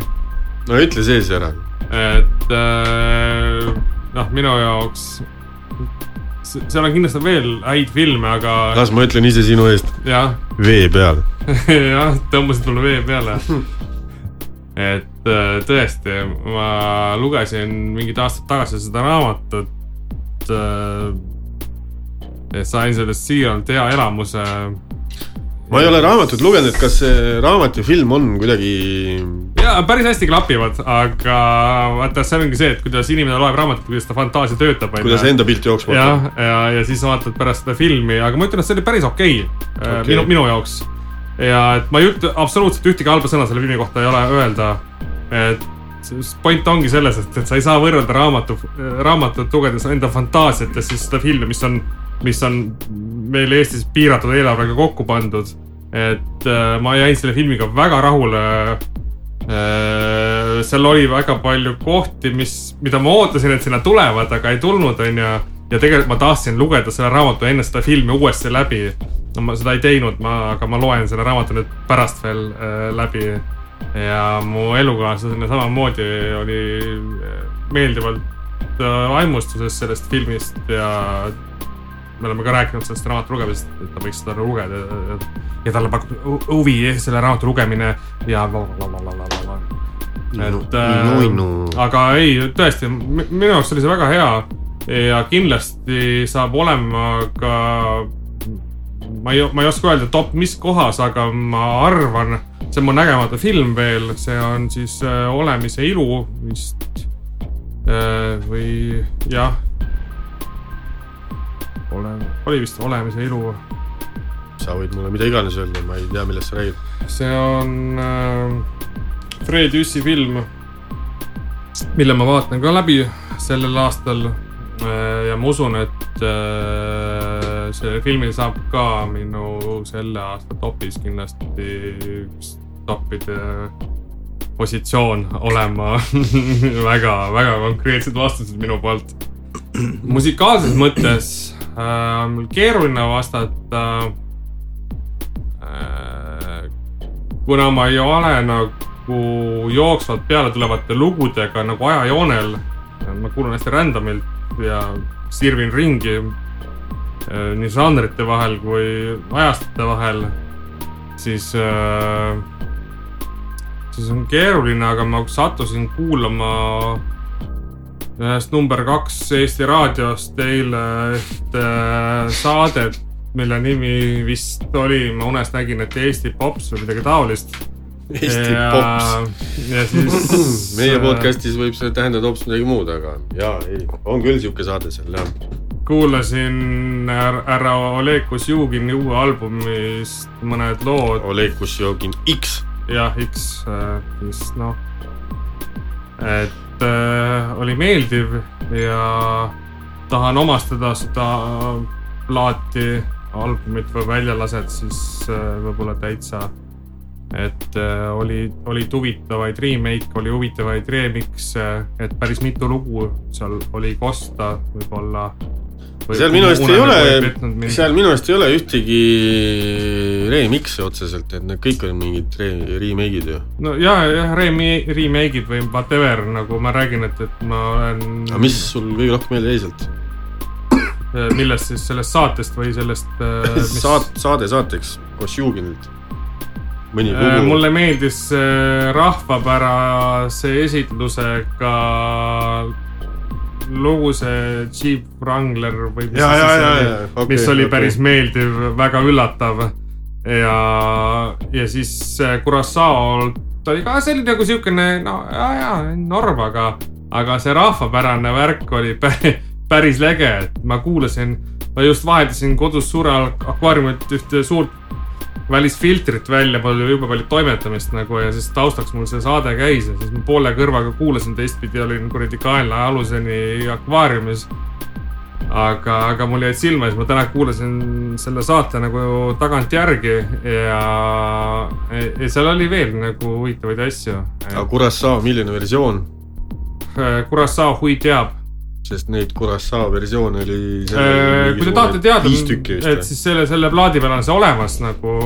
no ütle siis ära. et äh, noh, minu jaoks seal on kindlasti veel häid filme, aga. las ma ütlen ise sinu eest. vee peal jah, tõmbasid mulle vee peale et äh, tõesti, ma lugesin mingid aastad tagasi seda raamatut. Äh, sain sellest siiralt hea elamuse ma ei ole raamatut lugenud, et kas see raamat ja film on kuidagi. ja päris hästi klapivad, aga vaata, see ongi see, et kuidas inimene loeb raamatut, kuidas ta fantaasia töötab. kuidas enda pilt jooksma hakkab. ja, ja, ja siis vaatad pärast seda filmi, aga ma ütlen, et see oli päris okei okay, äh, okay. minu, minu jaoks. ja et ma ei ütle absoluutselt ühtegi halba sõna selle filmi kohta ei ole öelda. et point ongi selles, et, et sa ei saa võrrelda raamatu, raamatut lugedes enda fantaasiat ja siis seda filmi, mis on mis on meil Eestis piiratud eelarvega kokku pandud. et äh, ma jäin selle filmiga väga rahule äh,. seal oli väga palju kohti, mis, mida ma ootasin, et sinna tulevad, aga ei tulnud, onju. ja tegelikult ma tahtsin lugeda selle raamatu enne seda filmi uuesti läbi. no ma seda ei teinud, ma, aga ma loen selle raamatu nüüd pärast veel äh, läbi. ja mu elukaaslasena samamoodi oli äh, meeldivalt vaimustuses sellest filmist ja me oleme ka rääkinud sellest raamatu lugemisest, et ta võiks seda lugeda ja, ja talle pakub huvi selle raamatu lugemine ja blablabla. et äh, no, aga ei, tõesti, minu jaoks oli see väga hea ja kindlasti saab olema ka, ma ei, ma ei oska öelda top mis kohas, aga ma arvan, see on mu nägemata film veel, see on siis äh, Olemise ilu vist. Äh, või jah oleme, oli vist Olemise ilu. sa võid mulle mida iganes öelda, ma ei tea, millest sa räägid. see on äh, Fred Jüssi film, mille ma vaatan ka läbi sellel aastal äh,. ja ma usun, et äh, see filmil saab ka minu selle aasta topis kindlasti üks toppide positsioon olema väga, väga konkreetsed vastused minu poolt. musikaalses mõttes äh, mul keeruline vastata äh,. kuna ma ei ole nagu jooksvalt peale tulevate lugudega nagu ajajoonel. ma kuulan hästi random'ilt ja sirvin ringi. äh, nii žanrite vahel kui ajastute vahel, siis äh,, siis on keeruline, aga ma sattusin kuulama ühest number kaks Eesti raadiost eile ühte saadet, mille nimi vist oli, ma unes nägin, et Eesti Pops või midagi taolist. Eesti Pops. ja siis meie äh, podcast'is võib see tähendada hoopis midagi muud, aga jaa, ei, on küll sihuke saade seal jah. kuulasin härra Oleg Kosjugini uue albumist mõned lood Oleg Kusjogin X. jah, X äh, siis noh, et äh, oli meeldiv ja tahan omastada seda plaati, albumit või väljalaset siis äh, võib-olla täitsa. et äh, oli, olid huvitavaid remake, oli huvitavaid remix'e, et päris mitu lugu seal oli kosta, võib-olla. Seal minu arust ei ole, seal minu arust ei ole ühtegi remix'i otseselt, et need kõik on mingid re- remake'id ju. no ja, jah, remi-, remake'id või whatever, nagu ma räägin, et, et ma olen. aga mis sul kõige rohkem meelde jäi sealt? millest siis, sellest saatest või sellest äh, mis... saat-, saade saateks Kosjuginilt. mõni Äh, lugu. mulle meeldis äh, rahvapärase esitlusega lugu see Jeep Wrangler või mis, ja, ja, ja, oli, ja, okei. mis oli päris meeldiv, väga üllatav. Ja, ja siis äh, Curaçao'lt oli ka selline nagu siukene, no ja, ja norm, aga, aga see rahvapärane värk oli päris, päris lege, et ma kuulasin, ma just vaheldasin kodus suure akvaariumit ühte suurt välisfiltrit välja, mul oli jube palju toimetamist nagu ja siis taustaks mul see saade käis ja siis ma poole kõrvaga kuulasin, teistpidi olin kuradi kaela aluseni akvaariumis. aga, aga mul jäid silma ja siis ma täna kuulasin selle saate nagu tagantjärgi ja, ja seal oli veel nagu huvitavaid asju. aga Curaçao, milline versioon? Curaçao hui teab. Sest neid Curaçao versioone oli. Äh, kui te tahate teada, et siis selle, selle plaadi peal on see olemas nagu,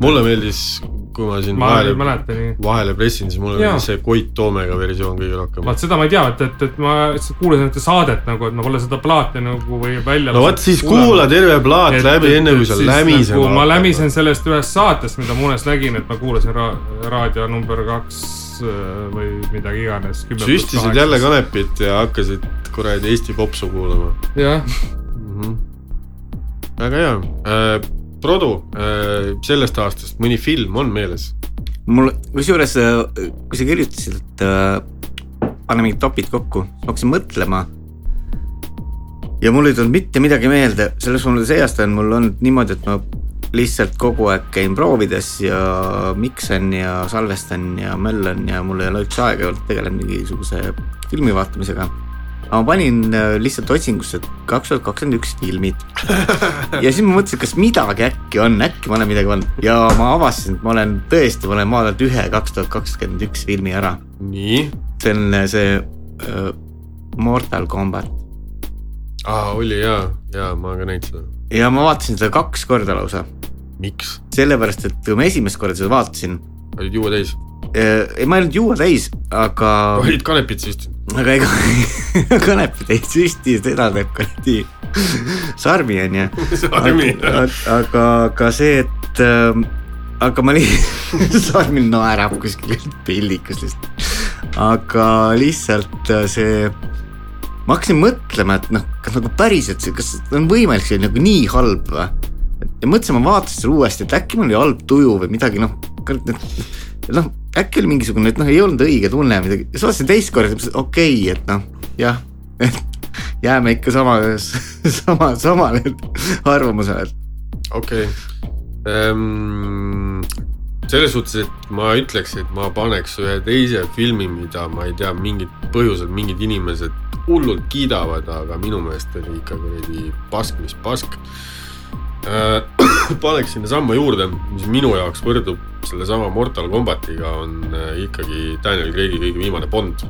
mulle meeldis, kui ma siin ma vahele, vahele pressin, siis mulle meeldis see Koit Toomega versioon kõige rohkem. vaat seda ma ei tea, et, et, et ma kuulasin ühte saadet nagu, et ma pole seda plaati nagu või välja. no vot siis kuula terve plaat läbi, enne kui sa lämisema nagu,. ma lämisen sellest ühest saatest, mida ma unes nägin, et ma kuulasin ra raadio number kaks äh, või midagi iganes. süstisid jälle. kanepit ja hakkasid kuradi Eesti popsu kuulama jah, mm. -hmm. väga hea äh,. Produ äh,, sellest aastast mõni film on meeles? mul, kusjuures, kui sa kirjutasid, et äh, pane mingid topid kokku, hakkasin mõtlema. ja mul ei tulnud mitte midagi meelde, selles mõttes see aasta on mul olnud niimoodi, et ma lihtsalt kogu aeg käin proovides ja miksen ja salvestan ja möllan ja mul ei ole üldse aega olnud tegeleda mingisuguse filmi vaatamisega. aga ma panin äh, lihtsalt otsingusse kaks tuhat kakskümmend üks filmid ja siis ma mõtlesin, kas midagi äkki on, äkki ma olen midagi pannud ja ma avastasin, et ma olen tõesti, ma olen vaadanud ühe kaks tuhat kakskümmend üks filmi ära. nii, see on äh, see uh, Mortal Combat aa oli jaa, jaa, ma ka näinud seda. Ja ma vaatasin seda kaks korda lausa, miks? sellepärast et kui ma esimest korda seda vaatasin, olid juua täis? ei ma ei olnud juua täis, aga, olid kanepit süstinud? aga ega kanepit ei süsti, seda teeb kuradi sarmi onju. Sarmi. aga, aga see, et äh, aga ma lihtsalt, sarmi naerab kuskil pildikus lihtsalt. aga lihtsalt äh, see, ma hakkasin mõtlema, et noh, kas nagu päriselt kas on võimalik see nagu nii halb või? ja mõtlesin, ma vaatasin selle uuesti, et äkki mul oli halb tuju või midagi, noh, noh, äkki oli mingisugune, et noh, ei olnud õige tunne või midagi, siis vaatasin teist korda, okei okay,, et noh, jah, et jääme ikka sama, sama, samale arvamusele, okei okay.. Selles suhtes, et ma ütleks, et ma paneks ühe teise filmi, mida ma ei tea, mingid põhjusel mingid inimesed hullult kiidavad, aga minu meelest oli ikka kuradi pask, mis pask. paneks sinna samma juurde, mis minu jaoks võrdub sellesama Mortal Combatiga, on äh, ikkagi Daniel Craig'i kõige viimane Bond.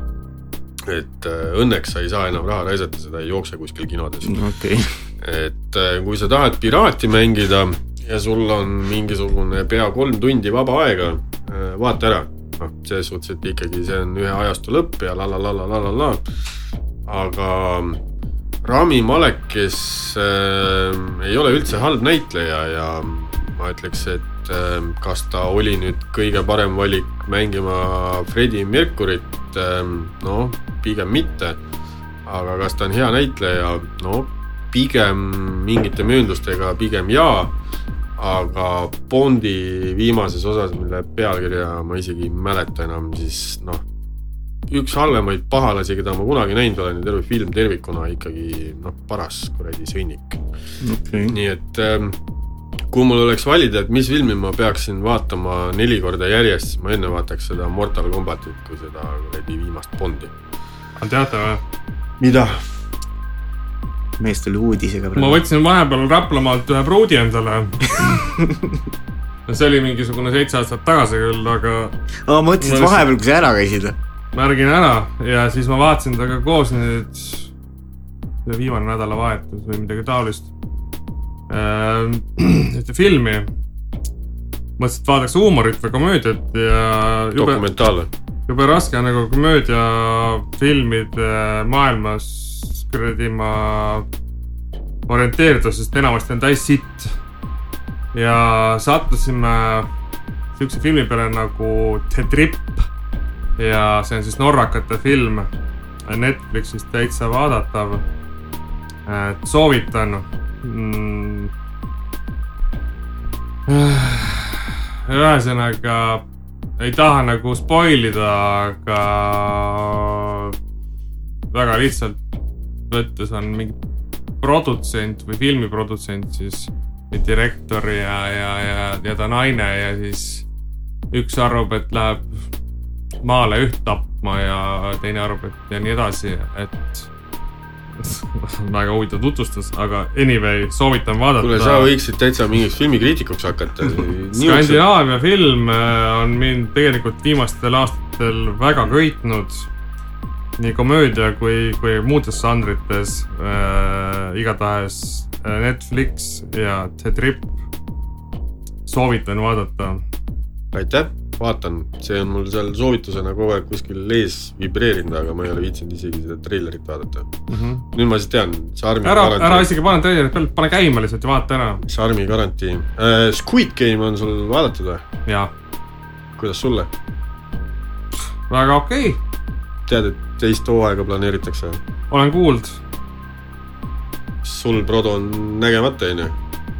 et äh, õnneks sa ei saa enam raha raisata, seda ei jookse kuskil kinodes okay., et äh, kui sa tahad piraati mängida ja sul on mingisugune pea kolm tundi vaba aega, vaata ära. noh, selles suhtes, et ikkagi see on ühe ajastu lõpp ja la la la la la la la. aga Rami Malek, kes äh, ei ole üldse halb näitleja ja ma ütleks, et äh, kas ta oli nüüd kõige parem valik mängima Freddie Mercuryt äh,, no pigem mitte. aga kas ta on hea näitleja, no pigem mingite mööndustega pigem jaa. Aga Bondi viimases osas, mille pealkirja ma isegi ei mäleta enam, siis noh, üks halvemaid pahalasi, keda ma kunagi näinud olen ja terve film tervikuna ikkagi noh, paras kuradi sõnnik. okei, nii et ähm, kui mul oleks valida, et mis filmi ma peaksin vaatama neli korda järjest, siis ma enne vaataks seda Mortal Combatit kui seda kuradi viimast Bondi. aga teate või? mida? Mees tuli uudisega ma võtsin vahepeal Raplamaalt ühe pruudi endale. see oli mingisugune seitse aastat tagasi küll, aga aa, ma mõtlesin, et vahepeal, kui sa ära käisid. märgin ära ja siis ma vaatasin temaga koos nüüd viimane nädalavahetus või midagi taolist. ühte filmi. mõtlesin, et vaataks huumorit või komöödiat ja dokumentaal või? jube raske on nagu komöödiafilmide maailmas kuradi ma orienteeruda, sest enamasti on täis sitt. ja sattusime siukse filmi peale nagu The Trip ja see on siis norrakate film Netflixis täitsa vaadatav. et soovitan mm.. ühesõnaga ei taha nagu spoil ida, aga väga lihtsalt võttes on mingi produtsent või filmiprodutsent siis, direktor ja, ja, ja, ja ta naine ja siis üks arvab, et läheb maale üht tapma ja teine arvab, et ja nii edasi, et väga huvitav tutvustus, aga anyway, soovitan vaadata. kuule, sa võiksid täitsa mingiks filmikriitikuks hakata. Skandinaavia film äh, on mind tegelikult viimastel aastatel väga köitnud. Nii komöödia kui, kui muudes žanrites äh,。igatahes äh, Netflix ja The Trip. soovitan vaadata. aitäh, vaatan, see on mul seal soovitusena kogu aeg kuskil ees vibreerinud, aga ma ei ole viitsinud isegi seda treilerit vaadata. nüüd ma siis tean, Charmi ära, ära isegi pane treilerit peale, pane käima lihtsalt ja vaata ära. Charmi garantii uh,. Squid Game on sul vaadatud või? ja kuidas sulle? väga okei okay., tead, et teist hooaega planeeritakse? olen kuulnud. sul, Prodo, on nägemata, onju?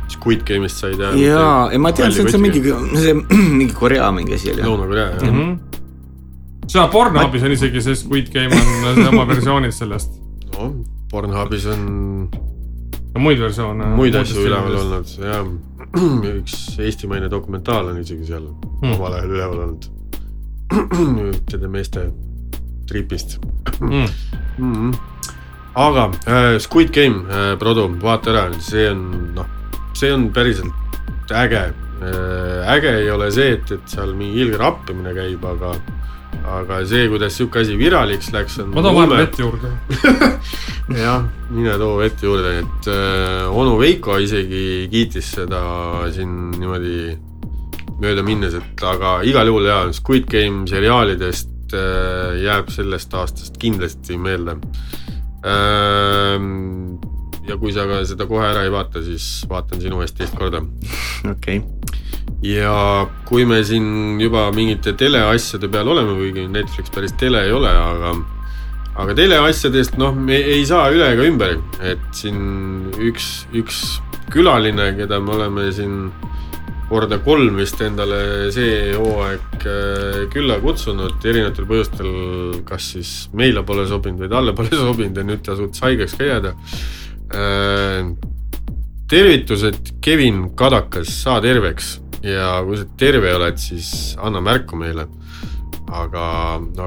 Squid Game'ist sai teha. jaa, ei ma tean, see on, see on mingi, see mingi Korea mingi asi oli. Lõuna-Korea, jah. mm. -hmm. seda Pornhubis on isegi see Squid Game on oma versioonid sellest no Pornhubis on ja muid versioone. muid asju üleval. olnud ja üks eestimaine dokumentaal on isegi seal Hmm. omal ajal üleval olnud. ühtede meeste tripist Mm. mm. -hmm. aga äh, Squid Game äh,, Produ, vaata ära, see on noh, see on päriselt äge äh,. äge ei ole see, et, et seal mingi ilge rappimine käib, aga aga see, kuidas sihuke asi viraliks läks, on ma toon vahepeal vett juurde. jah, mine too vett juurde, et äh, onu Veiko isegi kiitis seda siin niimoodi mööda minnes, et aga igal juhul jaa, Squid Game seriaalidest jääb sellest aastast kindlasti meelde. Ähm,. ja kui sa ka seda kohe ära ei vaata, siis vaatan sinu eest teist korda. Okei, ja kui me siin juba mingite teleasjade peal oleme, kuigi Netflix päris tele ei ole, aga aga teleasjadest noh, me ei saa üle ega ümber, et siin üks, üks külaline, keda me oleme siin korda kolm vist endale see hooaeg äh, külla kutsunud erinevatel põhjustel, kas siis meile pole sobinud või talle pole sobinud ja nüüd ta suutis haigeks ka jääda. Äh, tervitused, Kevin Kadakas, saa terveks. Ja kui sa terve oled, siis anna märku meile. aga no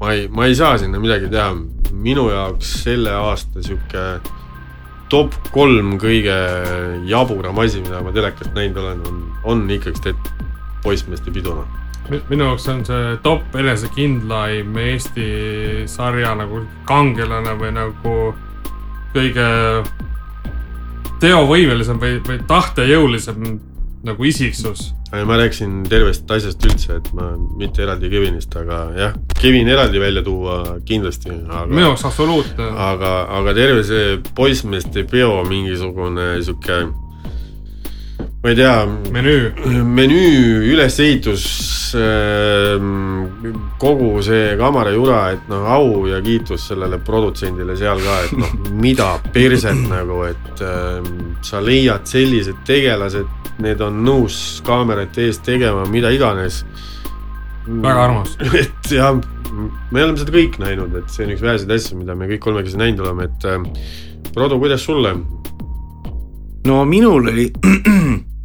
ma ei, ma ei saa sinna midagi teha, minu jaoks selle aasta sihuke top kolm kõige jaburam asi, mida ma telekast näinud olen, on, on ikkagi Ted poissmeeste piduna. minu jaoks on see top enesekindlaim Eesti sarja nagu kangelane või nagu kõige teovõimelisem või, või tahtejõulisem nagu isiksus. ma rääkisin tervest asjast üldse, et ma mitte eraldi Kevinist, aga jah, Kevin eraldi välja tuua kindlasti, minu aga, jaoks absoluutne. aga, aga terve see poissmeeste peo mingisugune sihuke, ma ei tea, menüü. menüü ülesehitus, kogu see kamarajura, et noh, au ja kiitus sellele produtsendile seal ka, et noh, mida perset nagu, et äh, sa leiad sellised tegelased, need on nõus kaamerate ees tegema mida iganes. väga armas. et jah, me oleme seda kõik näinud, et see on üks väheseid asju, mida me kõik kolmekesi näinud oleme, et äh, Produ, kuidas sulle? no minul oli,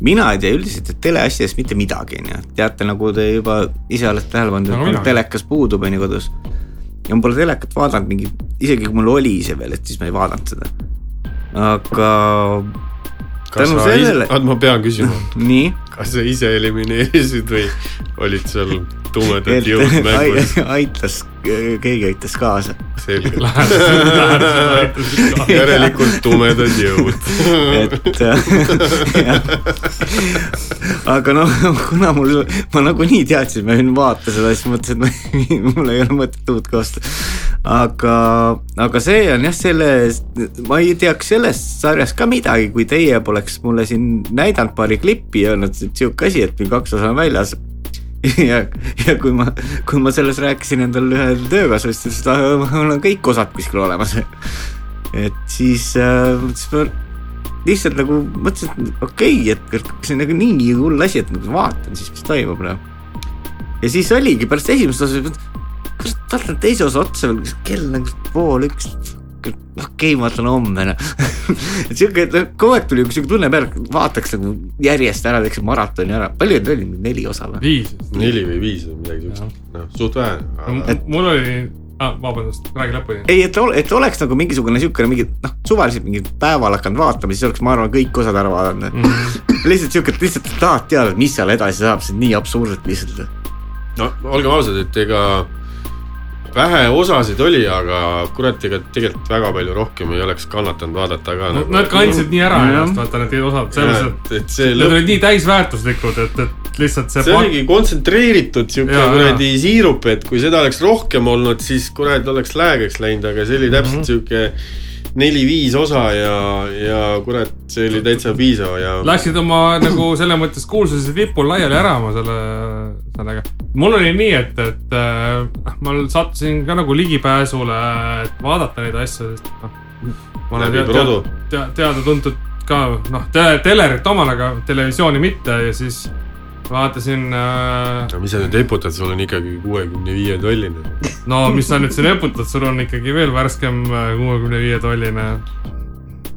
mina ei tea üldiselt teleasjadest mitte midagi, onju. teate, nagu te juba ise olete tähele pannud, Nagu et telekas puudub, onju kodus. ja ma pole telekat vaadanud mingi, isegi kui mul oli see veel, et siis ma ei vaadanud seda. aga kas sa sellele- ise, oota ma pean küsima, nii, kas sa ise elimineerisid või olid seal tumedad jõud mängus? aitas, keegi aitas kaasa. selge, Lähedased järelikult tumedad jõud. et jah. aga noh, kuna mul, ma nagunii teadsin, ma võin vaata seda, siis mõtlesin, et mul ei ole mõtet uut ka osta. aga, aga see on jah, selle, ma ei teaks sellest sarjast ka midagi, kui teie poleks mulle siin näidanud paari klippi ja öelnud, et sihuke asi, et mingi kaks osa on väljas ja, ja kui ma, kui ma sellest rääkisin endale ühel töökaaslasel, siis ta, mul on kõik osad kuskil olemas. et siis äh,, siis ma lihtsalt nagu mõtlesin, et okei okay,, et see on nagu nii hull asi, et nagu vaatan siis, mis toimub noh. ja siis oligi pärast esimest osa, kurat, vaatan teise osa otsa kell on pool üks. Okei okay,, ma vaatan homme noh. et kogu aeg tuli siuke tunne peale, et vaataks nagu järjest ära, teeks maratoni ära, palju neid oli, neli osa või? viis. neli või viis või midagi siukest, noh, suht vähe. et mul oli ah,, vabandust, räägi lõpuni. ei, et, et oleks nagu mingisugune siukene mingi noh, suvaliselt mingi päeval hakanud vaatama, siis oleks, ma arvan, kõik osad ära vaadanud mm. -hmm. lihtsalt siuke, et lihtsalt tahad teada, mis seal edasi saab, see on nii absurdne lihtsalt. no olgem ausad, et ega vähe osasid oli, aga kurat, ega tegelikult väga palju rohkem ei oleks kannatanud vaadata ka nagu. Nad kandsid nii ära Jah. ennast, vaata need osad, selles mõttes, et, lõpp, olid nii täisväärtuslikud, et, et lihtsalt see, see oligi kontsentreeritud siuke kuradi siirup, et kui seda oleks rohkem olnud, siis kurat oleks läägeks läinud, aga see oli täpselt Mhm. siuke neli-viis osa ja, ja kurat, see oli täitsa piisav ja. läksid oma nagu selles mõttes kuulsuse tipul laiali ära oma selle, sellega. mul oli nii, et, et äh, ma sattusin ka nagu ligipääsule, et vaadata neid asju, sest noh. ma olen Läbi tea- produ. tea- tea- teada-tuntud ka noh te,, telerit omal, aga televisiooni mitte ja siis vaatasin äh,, no mis sa nüüd eputad, sul on ikkagi kuuekümne viie tolline. no mis sa nüüd siin eputad, sul on ikkagi veel värskem äh, kuuekümne viie tolline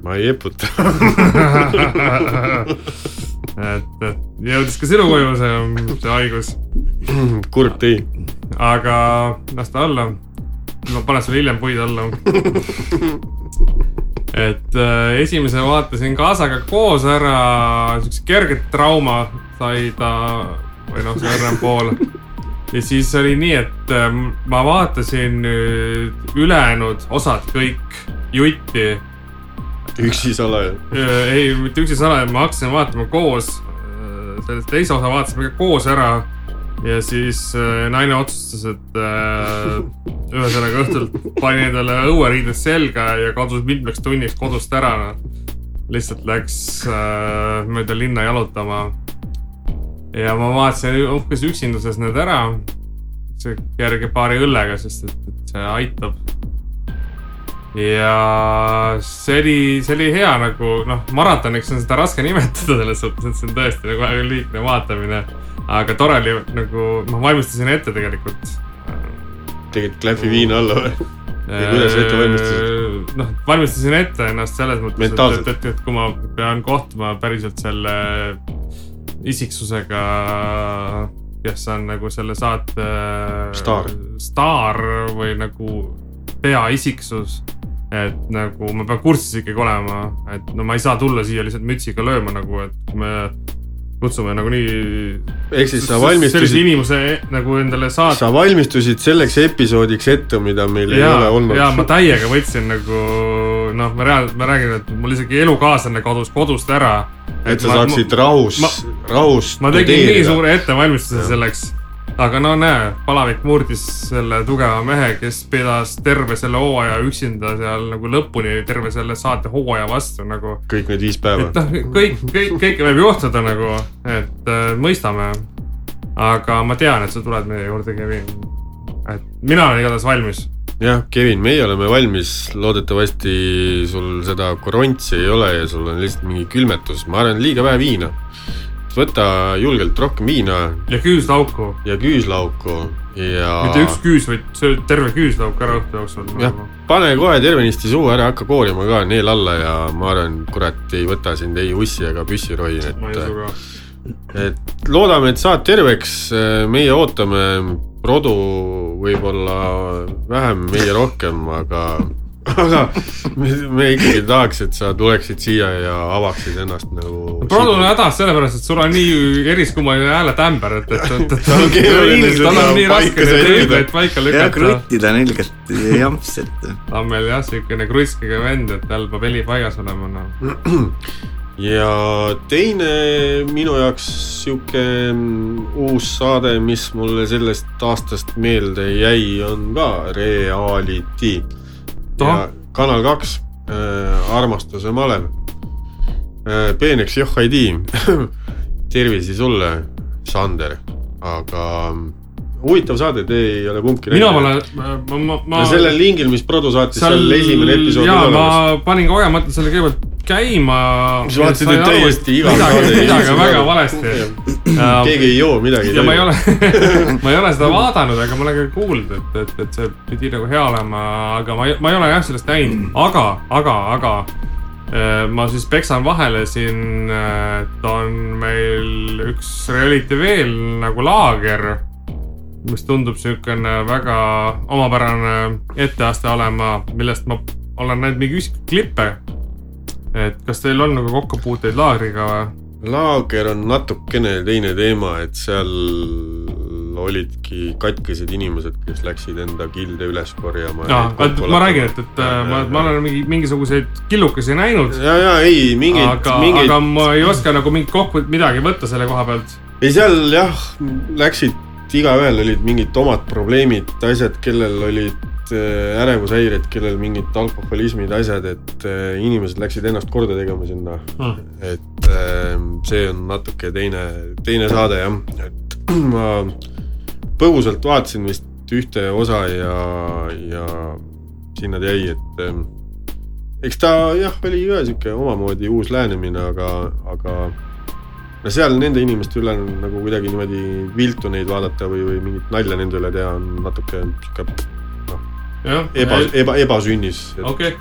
ma ei eputa. et, et jõudis ka sinu koju see, see haigus, kurb tõi. aga las ta olla. ma panen sulle hiljem puid alla. et äh, esimese vaatasin kaasaga koos ära, siukse kerge trauma sai ta või noh, see õrnem pool. ja siis oli nii, et äh, ma vaatasin nüüd ülejäänud osad kõik jutti üksi salaja. Äh, ei, mitte üksi salaja, ma hakkasin vaatama koos. selle teise osa vaatasime ka koos ära. ja siis äh, naine otsustas, et äh, ühesõnaga õhtul pani endale õueriided selga ja kadus mitmeks tunniks kodust ära. lihtsalt läks äh, mööda linna jalutama. Ja ma vaatasin uhkes üksinduses need ära. see kerge paari õllega, sest et, et see aitab ja see oli, see oli hea nagu noh, maratoniks on seda raske nimetada selles suhtes, et see on tõesti nagu väga liigne vaatamine. aga tore oli nagu, ma valmistasin ette tegelikult. tegid klähvi viina alla või? Ja kuidas sa ette valmistasid?? noh, valmistasin ette ennast selles mõttes, et, et, et kui ma pean kohtuma päriselt selle isiksusega, kes on nagu selle saate Staar. staar või nagu peaisiksus. et nagu ma pean kursis ikkagi olema, et no ma ei saa tulla siia lihtsalt mütsiga lööma nagu, et kui me kutsume nagunii. ehk siis sa sellise valmistusid, inimese nagu endale saata. sa valmistusid selleks episoodiks ette, mida meil ei ja ole, olnud. ja ma täiega võtsin nagu noh, ma reaalselt, ma räägin, et mul isegi elukaaslane kadus kodust ära. et sa saaksid rahus ma-, rahus ma tegin nii suure ettevalmistuse selleks, aga no näe, palavik murdis selle tugeva mehe, kes pidas terve selle hooaja üksinda seal nagu lõpuni terve selle saate hooaja vastu nagu. kõik need viis päeva et. noh, kõik, kõik, kõike võib juhtuda nagu, et äh, mõistame. aga ma tean, et sa tuled meie juurde, Kevin. et mina olen igatahes valmis. jah, Kevin, meie oleme valmis, loodetavasti sul seda korontsi ei ole ja sul on lihtsalt mingi külmetus, ma arvan, liiga vähe viina. võta julgelt rohkem viina ja küüslauku, ja küüslauku ja. mitte üks küüs, vaid sööd terve küüslauk ära õhtu jooksul. jah, pane kohe tervenisti suhu ära, hakka koorima ka neel alla ja ma arvan, kurat, ei võta sind ei ussi ega püssirohi, ma ei et usu ka. et loodame, et saad terveks, meie ootame, Produ võib-olla vähem, meie rohkem, aga, aga me, me ikkagi tahaks, et sa tuleksid siia ja avaksid ennast nagu. Produ on hädas sellepärast, et sul on nii eriskummaline hääletämber, et, et, et, et Tal on nii raske neid reegleid paika ja lükata. kruttida nilgelt jamps, et ta on meil jah, siukene krutskiga vend, et tal peab heli paigas olema, noh. Ja teine minu jaoks sihuke uus saade, mis mulle sellest aastast meelde jäi, on ka Reality. Kanal kaks äh,, Armastuse malev äh,. peeneks joh ei tii. tervisi sulle, Sander, aga huvitav saade, te ei ole kumbki mina pole, ma, ma, ma. sellel lingil, mis Produ saatis, seal esimene episood jaa, ma panin kogemata selle kõigepealt käima. Sa vaatasid, et täiesti iga midagi, midagi on väga valesti. keegi ei joo midagi. ja ma ei ole, ma ei ole seda vaadanud, aga ma olen ka kuulnud, et, et, et see pidi nagu hea olema, aga ma ei, ma ei ole jah sellest näinud, aga, aga, aga eh, ma siis peksan vahele siin, et on meil üks reality veel nagu laager, mis tundub siukene väga omapärane etteaste olema, millest ma olen näinud mingi üksikuid klippe. Et kas teil on nagu kokkupuuteid laagriga või? laager on natukene teine teema, et seal olidki katkised inimesed, kes läksid enda gilde üles korjama. ma räägin, et, et äh, ma, ma olen mingi mingisuguseid killukesi näinud, ja, ja ei mingeid, aga, mingeid aga, ma ei oska nagu mingit kokku, midagi võtta selle koha pealt. ei seal jah, läksid, igaühel olid mingid omad probleemid, asjad, kellel olid äh, ärevushäired, kellel mingid alkoholismid, asjad, et äh, inimesed läksid ennast korda tegema sinna. Et ähm, see on natuke teine, teine saade jah, et ma põgusalt vaatasin vist ühte osa ja, ja sinna ta jäi, et ähm, eks ta jah, oli ka sihuke omamoodi uus lähenemine, aga, aga no seal nende inimeste üle on nagu kuidagi niimoodi viltu neid vaadata või, või mingit nalja nende üle teha on natuke sihuke jah, eba, eba, ebasünnis, okei,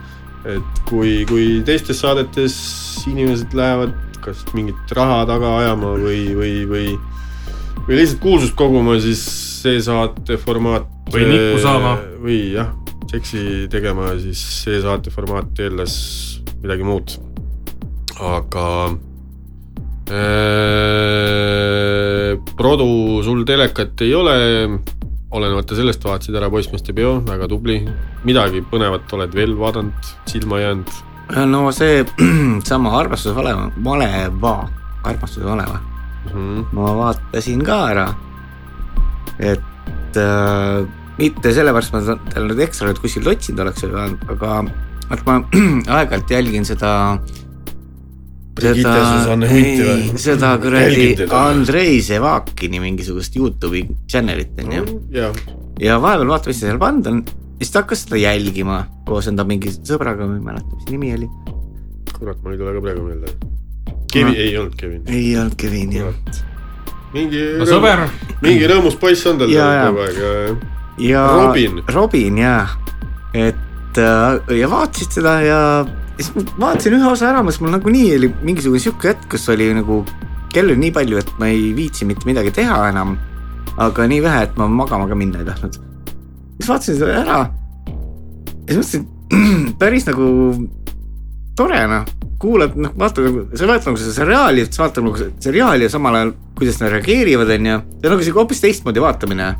et kui, kui teistes saadetes inimesed lähevad kas mingit raha taga ajama või, või, või, või lihtsalt kuulsust koguma, siis see saate formaat. Või nikku saama. või jah, seksi tegema, siis see saate formaat eeldas midagi muud. aga äh, Produ, sul telekat ei ole olenemata sellest vaatasid ära poissmeeste peo, väga tubli. midagi põnevat oled veel vaadanud, silma jäänud? no see sama armastuse valeva, maleva, armastuse valeva, Mhm. ma vaatasin ka ära. et äh, mitte sellepärast ma tal nüüd ekstra nüüd kuskilt otsinud oleks, aga, aga ma aeg-ajalt jälgin seda. Brigitte Hunti või? seda kuradi. Andrei Sevakini mingisugust Youtube'i channel'it onju. jah, ja vahepeal vaatan, mis ta seal pannud on, siis ta hakkas seda jälgima koos enda mingi sõbraga, ma ei mäleta, mis nimi oli. kurat, mul ei tule ka praegu meelde. Kevin, ei olnud Kevin. ei olnud Kevin jah. mingi no, sõber, mingi rõõmus poiss on tal Ja, ja. kogu aeg ja ja Robin. Robin jah, et äh, ja vaatasid seda ja siis vaatasin ühe osa ära, siis mul nagunii oli mingisugune sihuke hetk, kus oli nagu kell oli nii palju, et ma ei viitsi mitte midagi teha enam. aga nii vähe, et ma magama ka minna ei tahtnud. siis vaatasin seda ära. ja siis mõtlesin, päris nagu tore noh, kuulad, noh vaatad nagu, sa vaatad nagu seda seriaali, siis vaatad nagu se- seriaali ja samal ajal, kuidas nad reageerivad, onju. see on nagu sihuke hoopis teistmoodi vaatamine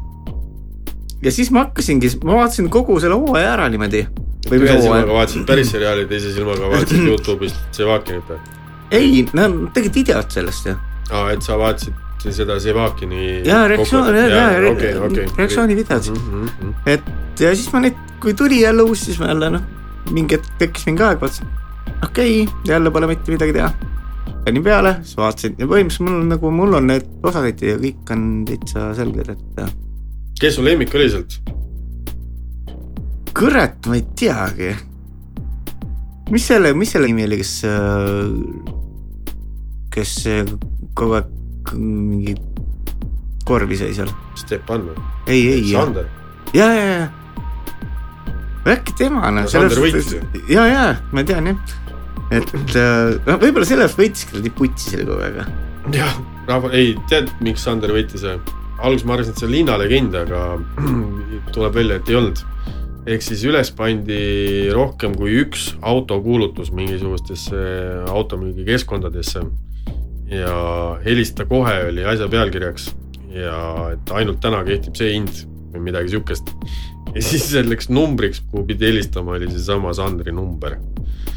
ja siis ma hakkasingi, ma vaatasin kogu selle hooaja ära niimoodi. ühe silmaga vaatasid päris seriaali, teise silmaga vaatasid Youtube'ist Sevakinit või? ei, nad tegid videot sellest ju. aa, et sa vaatasid seda Sevakini. ja reaktsioon, ja, ja okei, okei. reaktsiooni videod. Mhm, et ja siis ma neid, kui tuli jälle uus, siis ma jälle noh, mingi hetk tekkis mingi aeg, vaatasin, okei okay,, jälle pole mitte midagi teha. panin peale, siis vaatasin ja põhimõtteliselt mul on nagu, mul on need osad ja kõik on täitsa selged, et kes su lemmik oli sealt? kurat, ma ei teagi. mis selle, mis selle nimi oli, kes, kes äh, kogu aeg mingi korvi sai seal? Stepan või? ei, ei, Sander. ja, ja, ja. äkki tema noh No Sander võitis ju. ja, ja ma tean jah, et äh, noh, võib-olla sellepärast võitiski ta nii putsi selle kogu aeg. jah, ei tead, miks Sander võitis? Alguses ma arvasin, et see on linnalegend, aga tuleb välja, et ei olnud. ehk siis üles pandi rohkem kui üks autokuulutus mingisugustesse automüügikeskkondadesse ja helista kohe oli asja pealkirjaks ja et ainult täna kehtib see hind või midagi siukest. ja siis selleks numbriks, kuhu pidi helistama, oli seesama Sandri number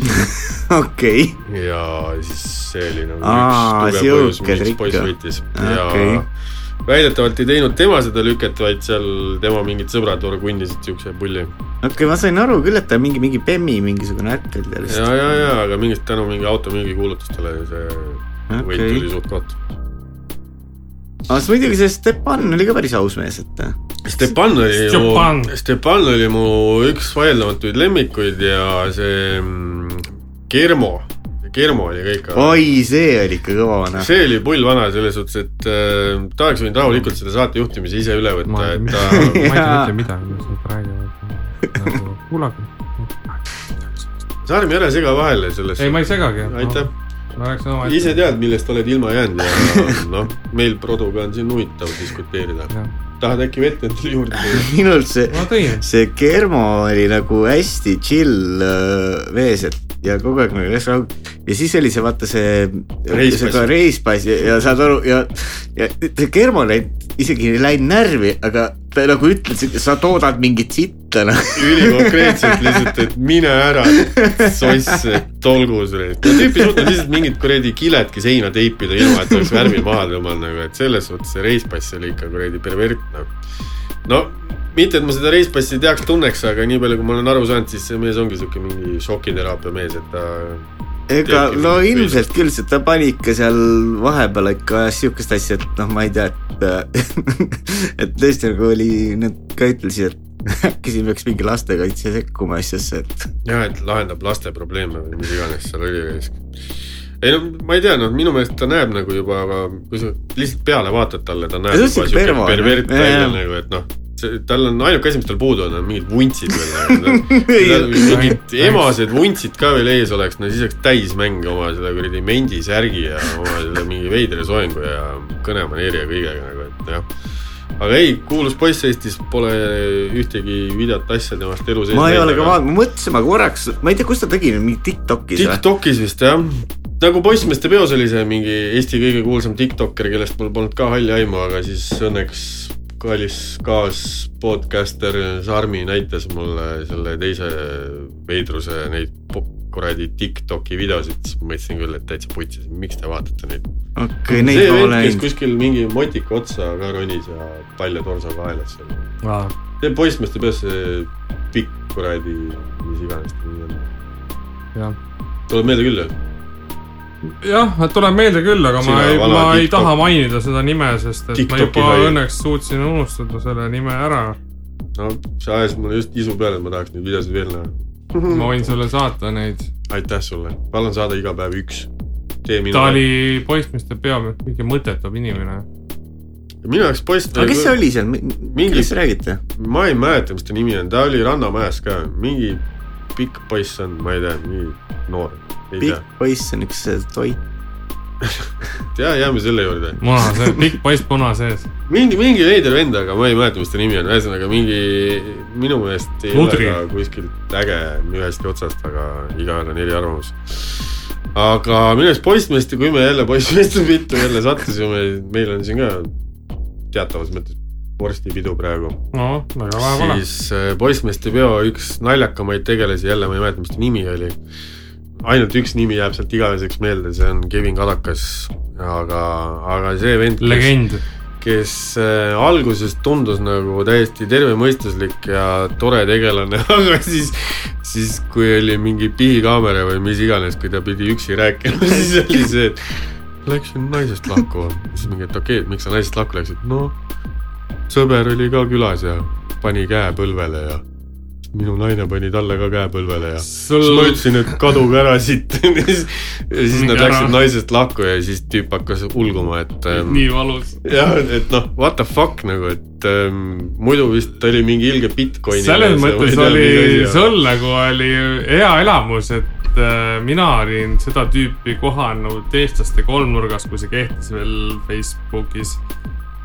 okei, ja siis see oli nagu Aa, üks tugev põhjus, miks poiss võitis Okei. ja väidetavalt ei teinud tema seda lüket, vaid seal tema mingid sõbrad kundisid siukse pulli. okei, ma sain aru küll, et ta mingi, mingi Bemmi mingisugune äkk oli tal ja, vist. ja, ja aga mingist tänu mingi automüügikuulutustele see võit okei tuli, suht koht. aga siis muidugi see Stepan oli ka päris aus mees, et äh, Stepan oli Stepan. mu, Stepan oli mu üks vaieldamatuid lemmikuid ja see mm, Germo, Germo oli ka ikka oi, see oli ikka kõva vana. see oli pull vana selles suhtes, et äh, ta oleks võinud rahulikult selle saate juhtimise ise üle võtta, ma et ma ta ei tea Jaa. mitte midagi, mis nad räägivad nagu,. kuulake. Sarmi ära sega vahele selles. ei, ma ei segagi. aitäh, ma rääkisin oma ise tead, millest oled ilma jäänud ja noh, meil Produga on siin huvitav diskuteerida. Tahad äkki vett endale juurde tuua? minult see, see Germo oli nagu hästi chill äh, mees, et ja kogu aeg nagu hästi rahu- ja siis oli see vaata see Reispass. reispass ja, ja saad aru ja, ja see Germo läinud, isegi ei läinud närvi, aga ta nagu ütles, et sa toodad mingit sitta noh. ülikonkreetselt lihtsalt, et mine ära, soss, et olgu sulle. no tüüp ei suutnud lihtsalt mingit kuradi kiledki seina teipida, ilma et oleks värvi maha tõmmanud nagu, et selles suhtes see reispass oli ikka kuradi pervert. No mitte, et ma seda reispassi teaks, tunneks, aga nii palju, kui ma olen aru saanud, siis see mees ongi siuke mingi šokiteraapia mees, et ta ega no ilmselt küll, sest ta pani ikka seal vahepeal ikka ajas siukest asja, et noh, ma ei tea, et et tõesti nagu oli, nad ka ütlesid, et äkki siin peaks mingi lastekaitse sekkuma asjasse, et jah, et lahendab laste probleeme või mis iganes seal oli. Ei no ma ei tea, noh, minu meelest ta näeb nagu juba, kui sa lihtsalt peale vaatad talle, ta näeb juba siuke pervert välja nagu, et noh, tal on ainuke asi, mis tal puudu on, on mingid vuntsid veel nagu. mingid emased vuntsid ka veel ees oleks, no siis oleks täismäng oma selle kuradi mendisärgi ja oma selle mingi veidra soengu ja kõnemaneeri ja kõigega nagu, et jah aga ei, kuulus poiss Eestis pole ühtegi videot asja temast elu sees. ma ei ole ka vaadanud, ma mõtlesin, ma korraks, ma ei tea, kus ta tegi, mingi Tiktokis või? Tiktokis vist jah, nagu poissmeeste peos oli see mingi Eesti kõige kuulsam tiktokker, kellest mul polnud ka halli aimu, aga siis õnneks kallis kaaspodcaster Sarmi näitas mulle selle teise veidruse neid po- kuradi Tiktoki videosid, siis ma mõtlesin küll, et täitsa putsis, miks te vaatate neid. okei, neid see ma olen kes. kuskil mingi motika otsa ka ronis ja palja torso kaelas seal. see poissmeeste peos see pikk kuradi, mis iganes ta nimi on. jah, tuleb meelde küll jah? jah, tuleb meelde küll, aga ma Sina ei, ma ei TikTok- taha mainida seda nime, sest et TikToki ma juba hai. õnneks suutsin unustada selle nime ära. no see ajas mulle just isu peale, et ma tahaks neid videosid veel näha. Ma võin sulle saata neid. aitäh sulle, palun saada iga päev üks. ta. oli poissmeeste pea, mingi mõttetu inimene. minu jaoks poiss. aga kes see oli seal, Mingi- millest te räägite? ma ei mäleta, mis ta nimi on, ta oli Rannamäes ka, mingi pikk poiss on, ma ei tea, mingi noor, pikk poiss on üks toit. ja jääme selle juurde. muna sees, pikk poiss puna sees. mingi, mingi veider vend, aga ma ei mäleta, mis ta nimi on, ühesõnaga mingi minu meelest ei Ludri. ole ta kuskilt äge ühestki otsast, aga igaühel on eriarvamus. aga minu arust poissmeeste, kui me jälle poissmeeste pitu jälle sattusime, meil on siin ka teatavas mõttes vorstipidu praegu. no väga vähe pole. siis äh, poissmeeste peo üks naljakamaid tegelasi, jälle ma ei mäleta, mis ta nimi oli. Ainult üks nimi jääb sealt igaveseks meelde, see on Kevin Kadakas. aga, aga see vend, kes, legend. kes äh, alguses tundus nagu täiesti tervemõistuslik ja tore tegelane, aga siis, siis kui oli mingi pihikaamera või mis iganes, kui ta pidi üksi rääkima, siis oli see, et läksin naisest lahku. siis mingi, et okei okay,, miks sa naisest lahku läksid? no sõber oli ka külas ja pani käe põlvele ja minu naine pani talle ka käe põlvele ja sul siis ma ütlesin, et kaduge ära siit ja siis ja siis nad läksid naisest lahku ja siis tüüp hakkas ulguma, et ähm, nii valus. jah, et noh, what the fuck nagu, et ähm, muidu vist oli mingi ilge Bitcoini. selles mõttes oli sul nagu oli hea elamus, et äh, mina olin seda tüüpi kohanud eestlaste kolmnurgas, kui see kehtis veel Facebookis.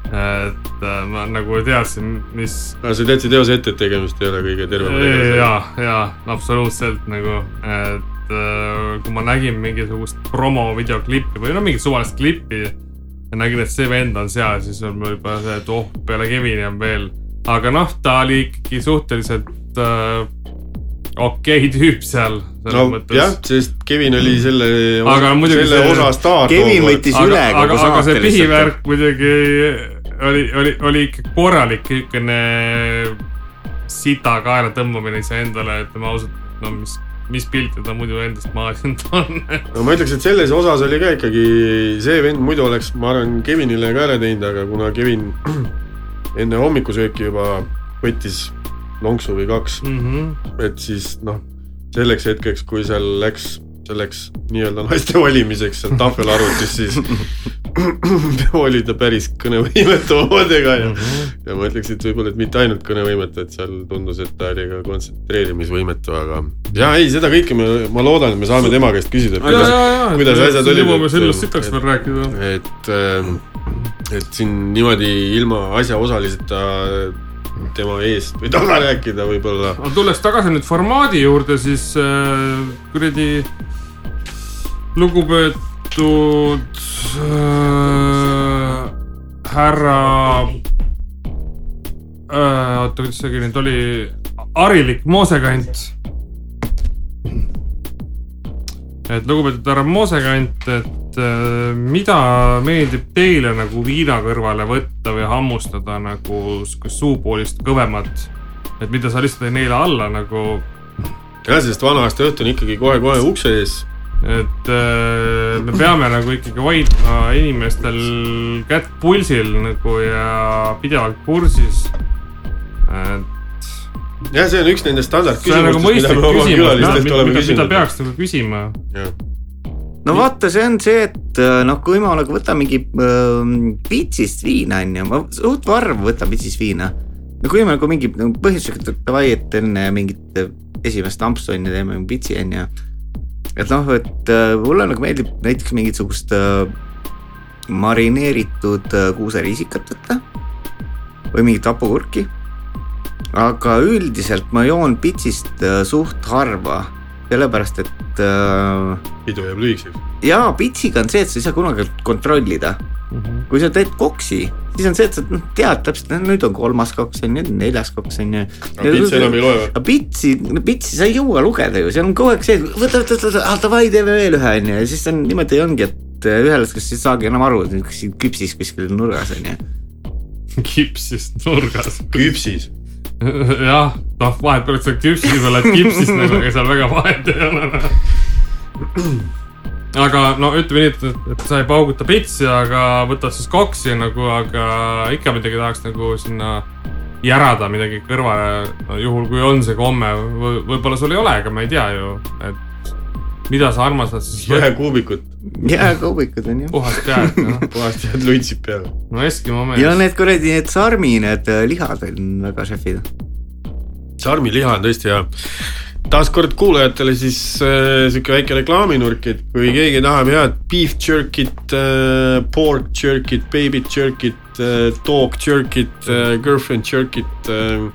Et äh, ma nagu teadsin, mis aga sa teadsid eos ette, et tegemist ei ole kõige tervema tegelasega. ja, ja absoluutselt nagu, et äh, kui ma nägin mingisugust promo videoklippi või no mingit suvalist klippi ja nägin, et see vend on seal, siis on mul juba see, et oh, peale Kevini on veel. aga noh, ta oli ikkagi suhteliselt äh, okei tüüp seal, no mõttes jah, sest Kevin oli selle, Aga muidugi selle see- osa staar. Kevin võttis üle aga, aga, kogu aga see saate lihtsalt. pihivärk muidugi oli, oli, oli ikka korralik niisugune sita kaela tõmbamine iseendale, ütleme ausalt, no mis, mis pilti ta muidu endast maalinud on. no ma ütleks, et selles osas oli ka ikkagi see vend muidu oleks, ma arvan, Kevinile ka ära teinud, aga kuna Kevin enne hommikusööki juba võttis lonksu või kaks, Mhm. et siis noh, selleks hetkeks, kui seal läks selleks nii-öelda naiste valimiseks seal tahvelarvutis, siis oli ta päris kõnevõimetu omadega ja ja ma ütleks, et võib-olla, et mitte ainult kõnevõimetu, et seal tundus, et ta oli ka kontsentreerimisvõimetu, aga ja ei, seda kõike me, ma loodan, et me saame tema käest küsida, et kuidas, kuidas asjad olid, jõuame sellest sitaks veel rääkida. et, et siin niimoodi ilma asjaosaliseta tema eest või taga rääkida võib-olla. aga tulles tagasi nüüd formaadi juurde, siis äh, kuradi lugupeetud äh, härra äh,, oota, kuidas see nüüd oli, harilik moosekant. et lugupeetud härra moosekant, et äh, mida meeldib teile nagu viina kõrvale võtta või hammustada nagu suupoolist kõvemat, et mida sa lihtsalt ei neela alla nagu jah, sest vana-aasta õhtu on ikkagi kohe-kohe ukse ees. Et äh, me peame nagu ikkagi hoidma inimestel kätt pulsil nagu ja pidevalt kursis. et jah, see on üks nendest see on nagu standardküsimustest, mida mõistlik me oma küsimus, külalistelt mida, oleme mida, mida küsinud. peaks nagu küsima. no vaata, see on see, et äh, noh, kui ma nagu võtan mingi äh, pitsist viina onju, ma suht harva võtan pitsist viina. no kui me nagu mingi põhjusega, et davai, et enne mingit äh, esimest ampsu onju teeme mingi pitsi onju. Et noh, et äh, mulle nagu meeldib näiteks mingisugust äh, marineeritud äh, kuuseriisikat võtta või mingit hapukurki. aga üldiselt ma joon pitsist suht harva, sellepärast et äh, pidu jääb lühikeseks. jaa, pitsiga on see, et sa ei saa kunagi kontrollida. kui sa teed koksi, siis on see, et sa noh, tead täpselt, nüüd on kolmas koks on ju, nüüd on neljas koks on ju. aga pits enam ei loe või? pitsi, pitsi sa ei jõua lugeda ju, seal on kogu aeg see, et võta, võta, võta, ah davai, teeme veel ühe onju ja siis on niimoodi ongi, et äh, ühel hetkel sa ei saagi enam aru, et küpsis kuskil nurgas onju. kipsist nurgas. küpsis. jah, noh, et sa küpsis oled kipsist nagu, ega seal väga vahet ei ole. aga no ütleme nii, et, et sa ei pauguta pitsi, aga võtad siis koksi nagu, aga ikka midagi tahaks nagu sinna järada midagi kõrvale juhul kui on see komme võib-olla sul ei ole, ega ma ei tea ju, et mida sa armastad siis võtta, jääkuubikut, jääkaubikud on ju. puhast jääd, noh, puhast jääd luntsid peale. no Eskimo mees. ja need kuradi, need sarmi, need äh, lihad on väga šefid. sarmiliha on tõesti hea. taaskord kuulajatele siis äh, sihuke väike reklaaminurk, et kui keegi tahab head beef jerkit äh,, pork jerkit, baby jerkit äh,, dog jerkit äh,, girlfriend jerkit äh,,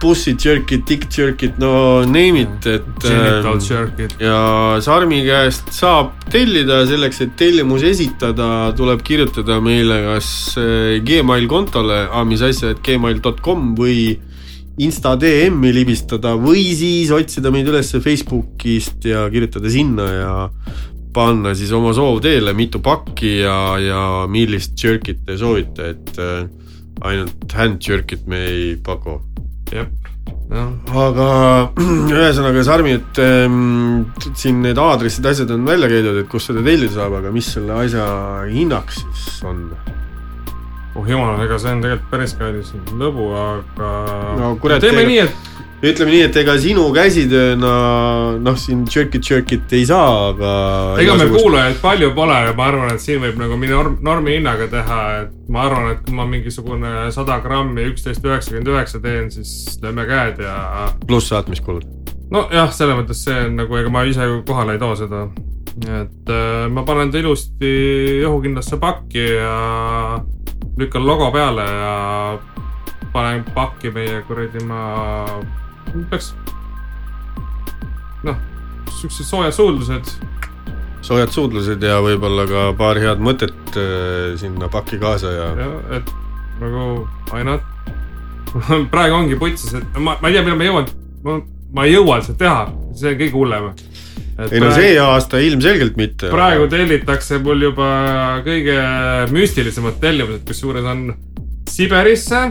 Pussy Jerkit, Dick Jerkit, no name it, et Genital äh, jerk'id. ja Sarmi käest saab tellida selleks, et tellimus esitada, tuleb kirjutada meile kas äh, Gmail kontole, mis asja, et gmail.com või Insta DM-i libistada või siis otsida meid üles Facebookist ja kirjutada sinna ja panna siis oma soov teele, mitu pakki ja, ja millist jerkit te soovite, et äh, ainult hand jerkit me ei paku jah, jah, aga ühesõnaga, Sarmi, et ähm, siin need aadressid, asjad on välja käidud, et kus seda tellida saab, aga mis selle asja hinnaks siis on? oh jumal, ega see on tegelikult päris kallis lõbu, aga No kurat, teeme ega- nii, et ütleme nii, et ega sinu käsitööna noh, siin jerk'it, jerk'it ei saa, aga ega meil kuulajaid palju pole ja ma arvan, et siin võib nagu norm, normi hinnaga teha, et ma arvan, et kui ma mingisugune sada grammi üksteist üheksakümmend üheksa teen, siis lööme käed ja pluss saatmiskulud. nojah, selles mõttes see on nagu, ega ma ise ju kohale ei too seda. et äh, ma panen ta ilusti õhukindlasse pakki ja lükkan logo peale ja panen pakki meie kuradi ma, peaks noh, siuksed soojad suudlused soojad suudlused ja võib-olla ka paar head mõtet äh, sinna pakki kaasa ja ja et nagu not. praegu ongi putsis, et ma, ma ei tea, millal ma jõuan, ma, ma ei jõua seda teha, see on kõige hullem. ei no see aasta ilmselgelt mitte. praegu tellitakse mul juba kõige müstilisemad tellimused, kusjuures on Siberisse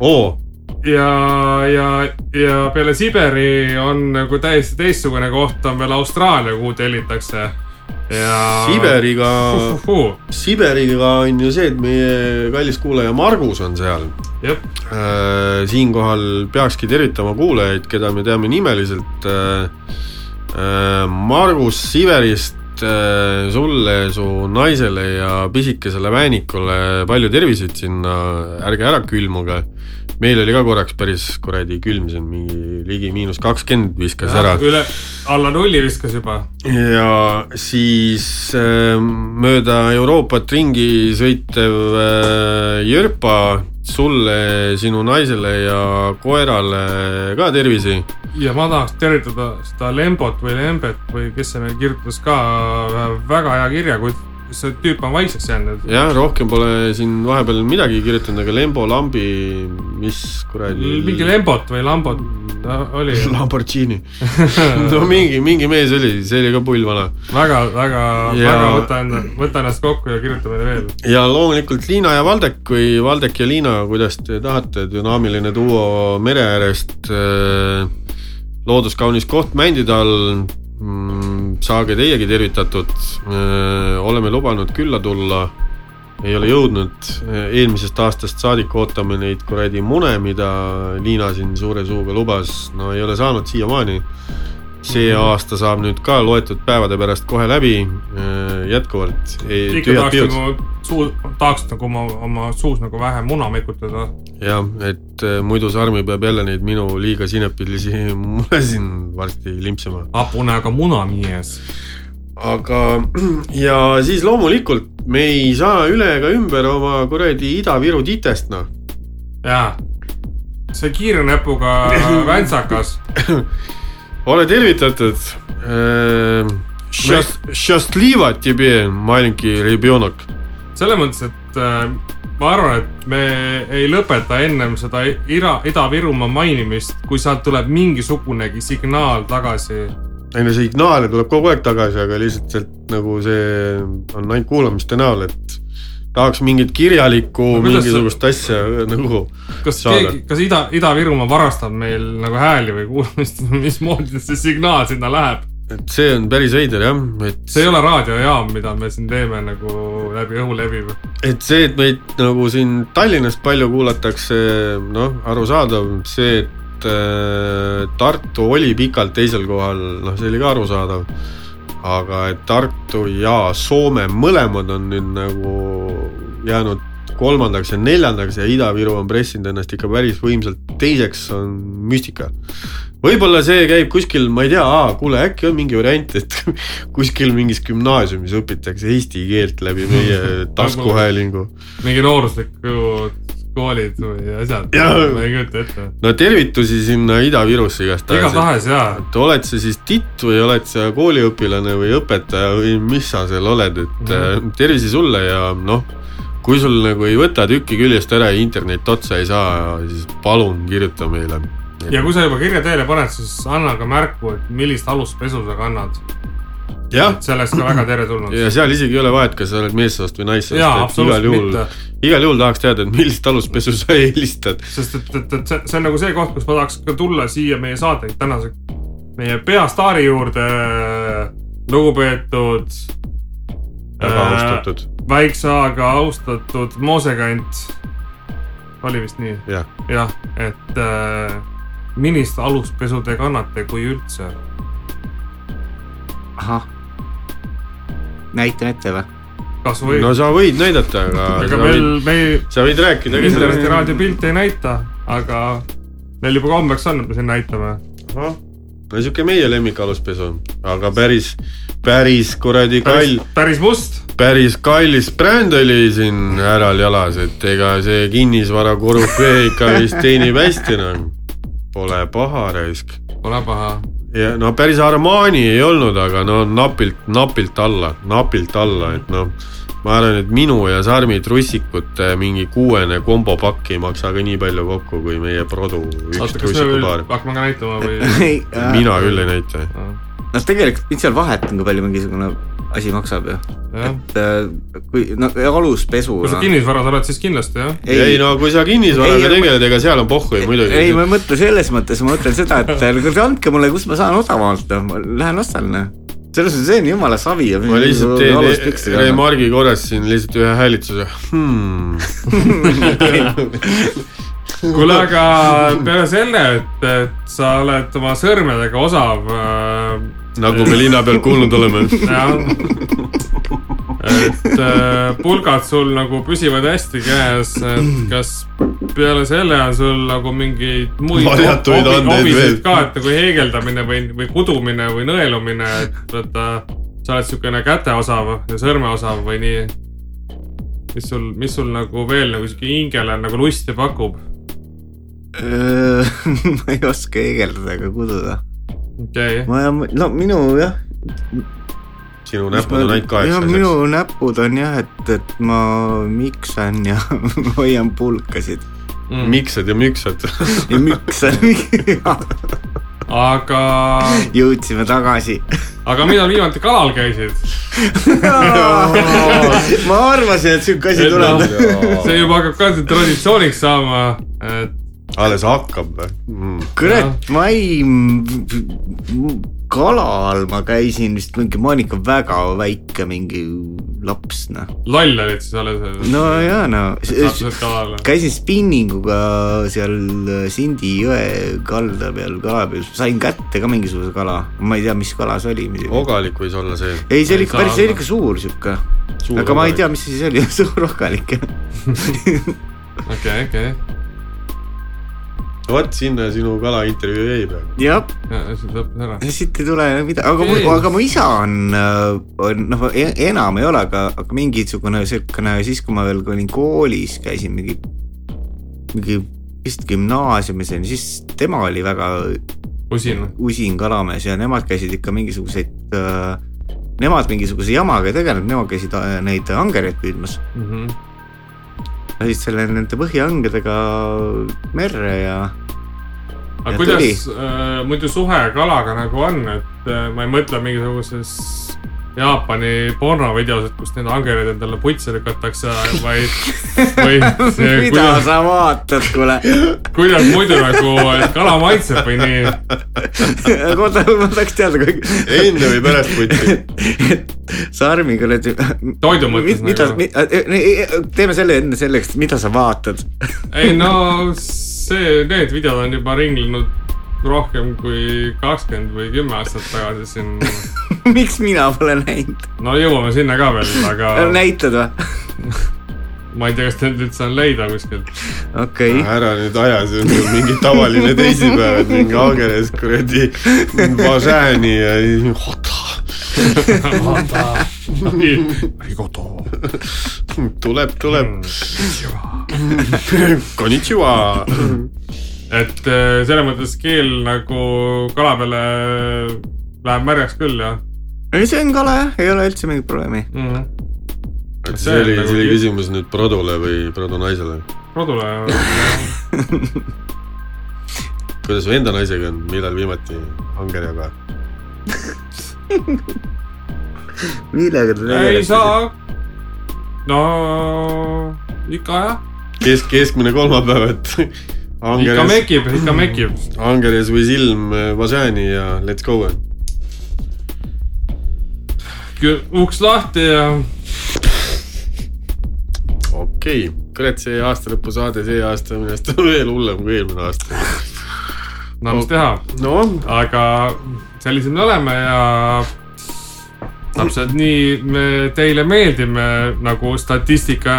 oo, ja, ja, ja peale Siberi on nagu täiesti teistsugune koht on veel Austraalia, kuhu tellitakse. ja. Siberiga, jah, Siberiga on ju see, et meie kallis kuulaja Margus on seal Äh, siinkohal peakski tervitama kuulajaid, keda me teame nimeliselt äh,. Äh, Margus Siverist äh, sulle, su naisele ja pisikesele väänikule palju terviseid sinna, ärge ära külmuge. meil oli ka korraks päris kuradi külm siin, mingi ligi miinus kakskümmend viskas ära. üle, alla nulli viskas juba. ja siis äh, mööda Euroopat ringi sõitev äh, Jörpa sulle, sinu naisele ja koerale ka tervisi. ja ma tahaks tervitada seda Lembot või Lembet või kes see meil kirjutas ka väga hea kirja, kui see tüüp on vaikseks jäänud. jah, rohkem pole siin vahepeal midagi kirjutanud, aga Lembo Lambi, mis kuradi. mingi Lembot või Lambot oli Lamborghini no mingi, mingi mees oli, see oli ka pull vana. väga, väga, Ja- väga võta enda, võta ennast kokku ja kirjuta meile veel. ja loomulikult Liina ja Valdek või Valdek ja Liina, kuidas te tahate, dünaamiline duo mere äärest. looduskaunis koht Mändide all. Saage teiegi tervitatud. oleme lubanud külla tulla. ei ole jõudnud, eelmisest aastast saadik ootame neid kuradi mune, mida Liina siin suure suuga lubas, no ei ole saanud siiamaani see aasta saab nüüd ka loetud päevade pärast kohe läbi, jätkuvalt. ikka tahaks nagu suu, tahaks nagu oma, oma suus nagu vähe muna mekutada. jah, et äh, muidu Sarmi peab jälle neid minu liiga sinepilisi mule siin varsti limpsima. hapunäoga munamies. aga, ja siis loomulikult me ei saa üle ega ümber oma kuradi Ida-Viru titest, noh. jaa, see kiire näpuga väntsakas. ole tervitatud . Счастливо тебе , маленький ребенок . selles mõttes , et äh, ma arvan , et me ei lõpeta ennem seda Ida , Ida-Virumaa mainimist , kui sealt tuleb mingisugunegi signaal tagasi . ei no signaale tuleb kogu aeg tagasi , aga lihtsalt sealt nagu see on ainult kuulamiste näol , et tahaks mingit kirjalikku No mingisugust asja nagu kas Saada. keegi, kas Ida, Ida-Virumaa varastab meil nagu hääli või kuulamist, mismoodi see signaal sinna läheb? et see on päris veider jah, et see ei ole raadiojaam, mida me siin teeme nagu läbi õhulevi. et see, et meid nagu siin Tallinnast palju kuulatakse, noh, arusaadav, see, et äh, Tartu oli pikalt teisel kohal, noh, see oli ka arusaadav. Aga et Tartu ja Soome mõlemad on nüüd nagu jäänud kolmandaks ja neljandaks ja Ida-Viru on pressinud ennast ikka päris võimsalt teiseks, on müstika. võib-olla see käib kuskil, ma ei tea, kuule äkki on mingi variant, et kuskil mingis gümnaasiumis õpitakse eesti keelt läbi meie taskuhäälingu. mingi noorusliku koolid või asjad, ma ei kujuta ette. no tervitusi sinna Ida-Virusse igatahes. igatahes jaa, et oled sa siis titt või oled sa kooliõpilane või õpetaja või mis sa seal oled, et mm. tervisi sulle ja noh, kui sul nagu ei võta tükki küljest ära ja internet otsa ei saa, siis palun kirjuta meile. ja kui sa juba kirja teele paned, siis anna ka märku, et millist aluspesu sa kannad. Et see oleks ka väga teretulnud. ja seal isegi ei ole vahet, kas sa oled meessoost või naissoost, et igal juhul, igal juhul tahaks teada, et millist aluspesu sa eelistad. sest et, et, et see, see on nagu see koht, kus ma tahaks ka tulla siia meie saate tänase, meie peastaari juurde, lugupeetud. väga austatud, väikse A-ga austatud moosekant. oli vist nii? jah. jah, et äh, millist aluspesu te kannate, kui üldse? ahah. Näitan ette või? kasvõi no no,, sa võid näidata, aga ega sa meil me ei, sa võid rääkida. internetiraadio pilte ei näita, aga meil juba kombeks on, et me siin näitame. no sihuke meie lemmikaluspesu, aga päris, päris kuradi päris kall,, päris must. päris kallis bränd oli siin äral jalas, et ega see kinnisvara korüfee ikka vist teenib hästi enam. Pole paha raisk. Pole paha. Ja no päris Armani ei olnud, aga no napilt, napilt alla, napilt alla, et noh, ma arvan, et minu ja Sarmi trussikute mingi kuuene kombopakk ei maksa ka nii palju kokku, kui meie Produ üks trussikupaar. hakkame ka näitama või? mina küll ei näita. noh, tegelikult mis seal vahet on, kui palju mingisugune asi maksab ju. et äh, kui no aluspesu. kui sa kinnisvaras oled, siis kindlasti jah. ei, ei no kui sa kinnisvaraga tegeled, ega seal on pohhu muidugi. ei, ma ei mõtle selles mõttes, ma mõtlen seda, et äh, kuulge andke mulle, kust ma saan odavamalt, noh, ma lähen ostan, noh. selles mõttes see on jumala savi ja. ma lihtsalt teen remargi korras siin lihtsalt ühe häälitsuse hmm. kuule, aga peale selle, et, et sa oled oma sõrmedega osav äh,. Nagu me linna peal kuulnud oleme. jah, et äh, pulgad sul nagu püsivad hästi käes, et kas peale selle on sul nagu mingeid muid Varjatuid andeid hobisid veel. ka, et nagu heegeldamine või, või kudumine või nõelumine, et vaata, sa oled siukene käteosav ja sõrmeosav või nii. mis sul, mis sul nagu veel nagu siuke hingele nagu lusti pakub? ma ei oska heegeldada ega kududa. okay., ma, no minu jah. sinu näpud on ainult kaheksa. minu näpud on jah, et, et ma miksan ja hoian pulkasid mm.. miksad ja müksad. ja miksan. aga, jõudsime tagasi. aga millal viimati kalal käisid? ma arvasin, et siuke asi tuleb. see juba hakkab ka traditsiooniks saama, et alles hakkab või mm.? kurat, ma ei, kalal ma käisin vist mingi, ma olin ikka väga väike mingi laps, noh. loll olid siis alles. no ja no, käisin spinninguga seal Sindi jõe kalda peal kala peal, sain kätte ka mingisuguse kala, ma ei tea, mis kala see oli ogalik võis olla see. ei, see oli ikka päris, see oli ikka suur sihuke, aga ma ei ogalik. tea, mis see siis oli, suur ogalik jah. okei, okei. Vot sinna sinu kalaintervjuu jäi praegu. jah, siis lõppes ära. siit ei tule midagi, aga mu aga mu isa on, on noh, enam ei ole, aga, aga mingisugune siukene siis, kui ma veel olin koolis, käisin mingi, mingi vist gümnaasiumis siis tema oli väga usin. usin kalamees ja nemad käisid ikka mingisuguseid äh, Nemad mingisuguse jamaga ei tegelenud, nemad käisid äh, neid angereid püüdmas. Mhm. Läksid selle nende põhihangedega merre ja aga Ja kuidas äh, muidu suhe kalaga nagu on, et äh, ma ei mõtle mingisuguses Jaapani pornovideos, et kus need angerid endale putsi lükatakse, vaid, vaid see, mida kuidas, sa vaatad, kuule. kuidas muidu nagu, et kala maitseb või nii. oota, ma tahaks teada, kui enne või pärast putsi? Sarmi kuradi. Toidu mõttes mida nagu., teeme selle enne selleks, mida sa vaatad. ei no see, need videod on juba ringlenud rohkem kui kakskümmend või kümme aastat tagasi siin. miks mina pole näinud? no jõuame sinna ka veel, aga näitad või? ma ei tea, kas need üldse on leida kuskilt. okei, ära nüüd aja, see on sul mingi tavaline teisipäev, et mingi Ageres kuradi Važääni ja tuleb, tuleb. Konnichiwa. Et äh, selles mõttes keel nagu kala peale läheb märjaks küll jah ei, see on kala jah, ei ole üldse mingit probleemi. mm -hmm. et See see oli, nagu see oli küsimus nüüd Produle või Produ naisele. kodule kuidas su enda naisega on, millal viimati Anger jaga? millega te ei. saa. no ikka jah, kesk, keskmine kolmapäev, et Anger ikka mekib, ikka mekib. Anger ja või silm Vasani ja let's go. uks lahti ja okei okay., kurat, see aastalõpu saade see aasta minu arust on veel hullem kui eelmine aasta. no mis teha, noh, aga sellised me oleme ja täpselt nii me teile meeldime, nagu statistika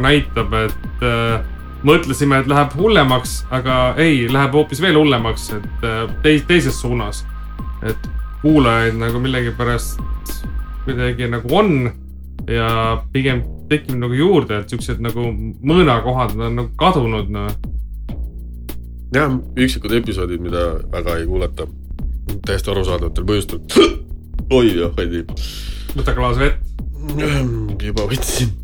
näitab, et äh, mõtlesime, et läheb hullemaks, aga ei, läheb hoopis veel hullemaks, et äh, teis-, teises suunas. et kuulajaid nagu millegipärast kuidagi nagu on ja pigem tekib nagu juurde, et siuksed nagu mõõnakohad on nagu kadunud, noh. jah, üksikud episoodid, mida väga ei kuulata, täiesti arusaadavatel põhjustel. oi jah, Heidi. võta klaas vett. juba võtsin.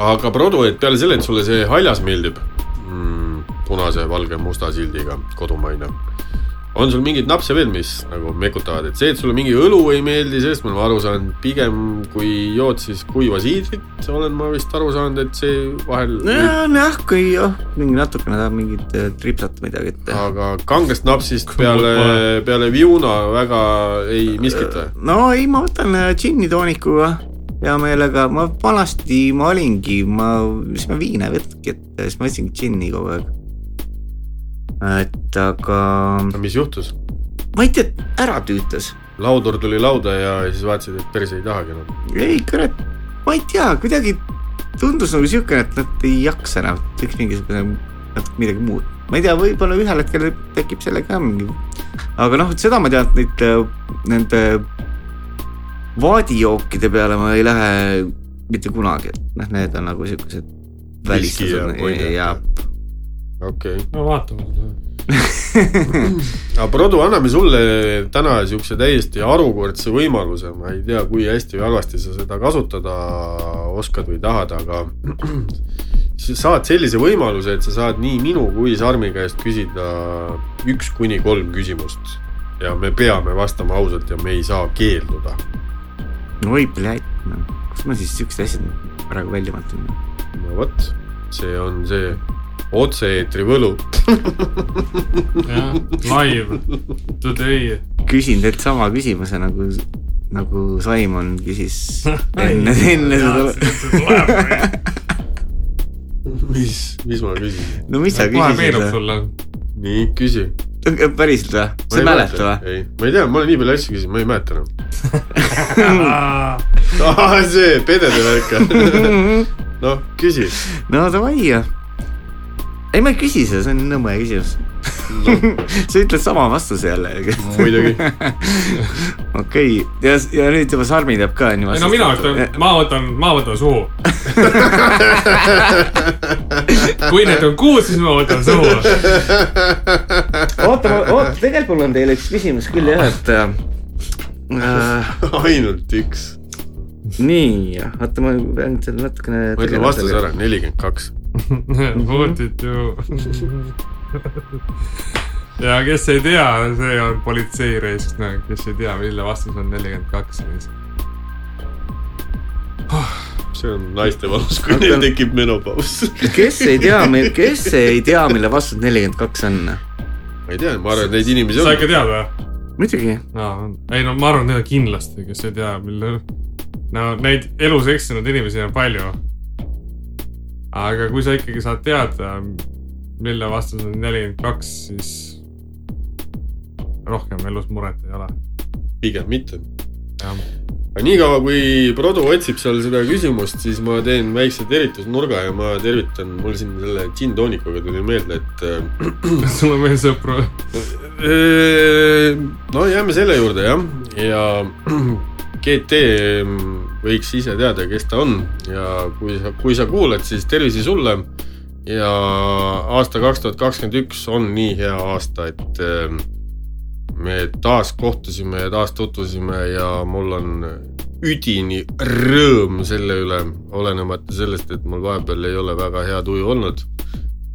Aga Produ, et peale selle, et sulle see haljas meeldib mm,, punase, valge, musta sildiga, kodumaine. on sul mingeid napse veel, mis nagu mekutavad, et see, et sulle mingi õlu ei meeldi, sellest me oleme aru saanud, pigem kui jood siis kuiva siidrit, olen ma vist aru saanud, et see vahel nojah, kui jah, mingi natukene tahab mingit äh, tripsat midagi ette. aga kangest napsist peale, peale viuna väga ei miskit või? no ei, ma võtan äh, džinni toonikuga hea meelega, ma vanasti ma olingi, ma, siis ma viina ei võtnudki ette, siis ma võtsingi džinni kogu aeg. et aga mis juhtus? ma ei tea, ära tüütas. laudur tuli lauda ja siis vaatasid, et päris ei tahagi enam. ei kurat, ma ei tea, kuidagi tundus nagu siukene, et nad ei jaksa enam, teeks mingisugune natuke midagi muud. ma ei tea, võib-olla ühel hetkel tekib sellega mingi, aga noh, seda ma tean, et neid, nende vaadijookide peale ma ei lähe mitte kunagi, et noh, need on nagu siuksed Viski ja ja okei okay.. no vaatame seda. aga Produ, anname sulle täna siukse täiesti harukordse võimaluse, ma ei tea, kui hästi või halvasti sa seda kasutada oskad või tahad, aga sa saad sellise võimaluse, et sa saad nii minu kui Sarmi käest küsida üks kuni kolm küsimust ja me peame vastama ausalt ja me ei saa keelduda. oi, pljat, noh, kus ma siis siuksed asjad praegu välja mõtlen. no vot, see on see otse-eetri võlu. jah, live today. küsin teilt sama küsimuse nagu, nagu Saimon küsis enne, enne seda. mis, mis ma küsisin? no mis sa kohe meenub küsisid? sulle. nii, küsi. Päriselt või? sa ei mäleta või? ei, ma ei tea, ma olen nii palju asju küsinud, ma ei mäleta enam. see pedede värk. noh, küsi. no davai. ei, ma ei küsi seda, see on nõme küsimus no. sa ütled sama vastuse jälle. muidugi. okei, ja, ja nüüd juba Sarmi teab ka ei no mina ütlen, ma võtan, ma võtan suhu. kui need on kuus, siis ma võtan suhu. oota, oota, tegelikult mul on teile üks küsimus küll jah, et äh,. ainult üks. nii, oota, ma pean selle natukene. ma ütlen vastuse ära, nelikümmend kaks. What it do? ja kes ei tea, see on politseireis, kes ei tea, mille vastus on nelikümmend kaks. see on naiste valus, kui neil tekib menopaus. kes ei tea, kes ei tea, mille vastus nelikümmend kaks on? ma ei tea, ma arvan, et neid inimesi sa ikka on. tead või? muidugi, no ei no ma arvan, on kindlasti, kes ei tea, mille, no neid elus eksinud inimesi on palju. Aga kui sa ikkagi saad teada, mille vastus on nelikümmend kaks, siis rohkem elus muret ei ole. pigem mitte. aga niikaua, kui Produ otsib seal seda küsimust, siis ma teen väikse tervitusnurga ja ma tervitan, mul siin selle džinn-toonikuga tuli meelde, et sul on veel sõpru. No jääme selle juurde jah, ja GT võiks ise teada, kes ta on ja kui sa, kui sa kuulad, siis tervisi sulle. ja aasta kaks tuhat kakskümmend üks on nii hea aasta, et äh, me taas kohtusime ja taas tutvusime ja mul on üdini rõõm selle üle, olenemata sellest, et mul vahepeal ei ole väga hea tuju olnud.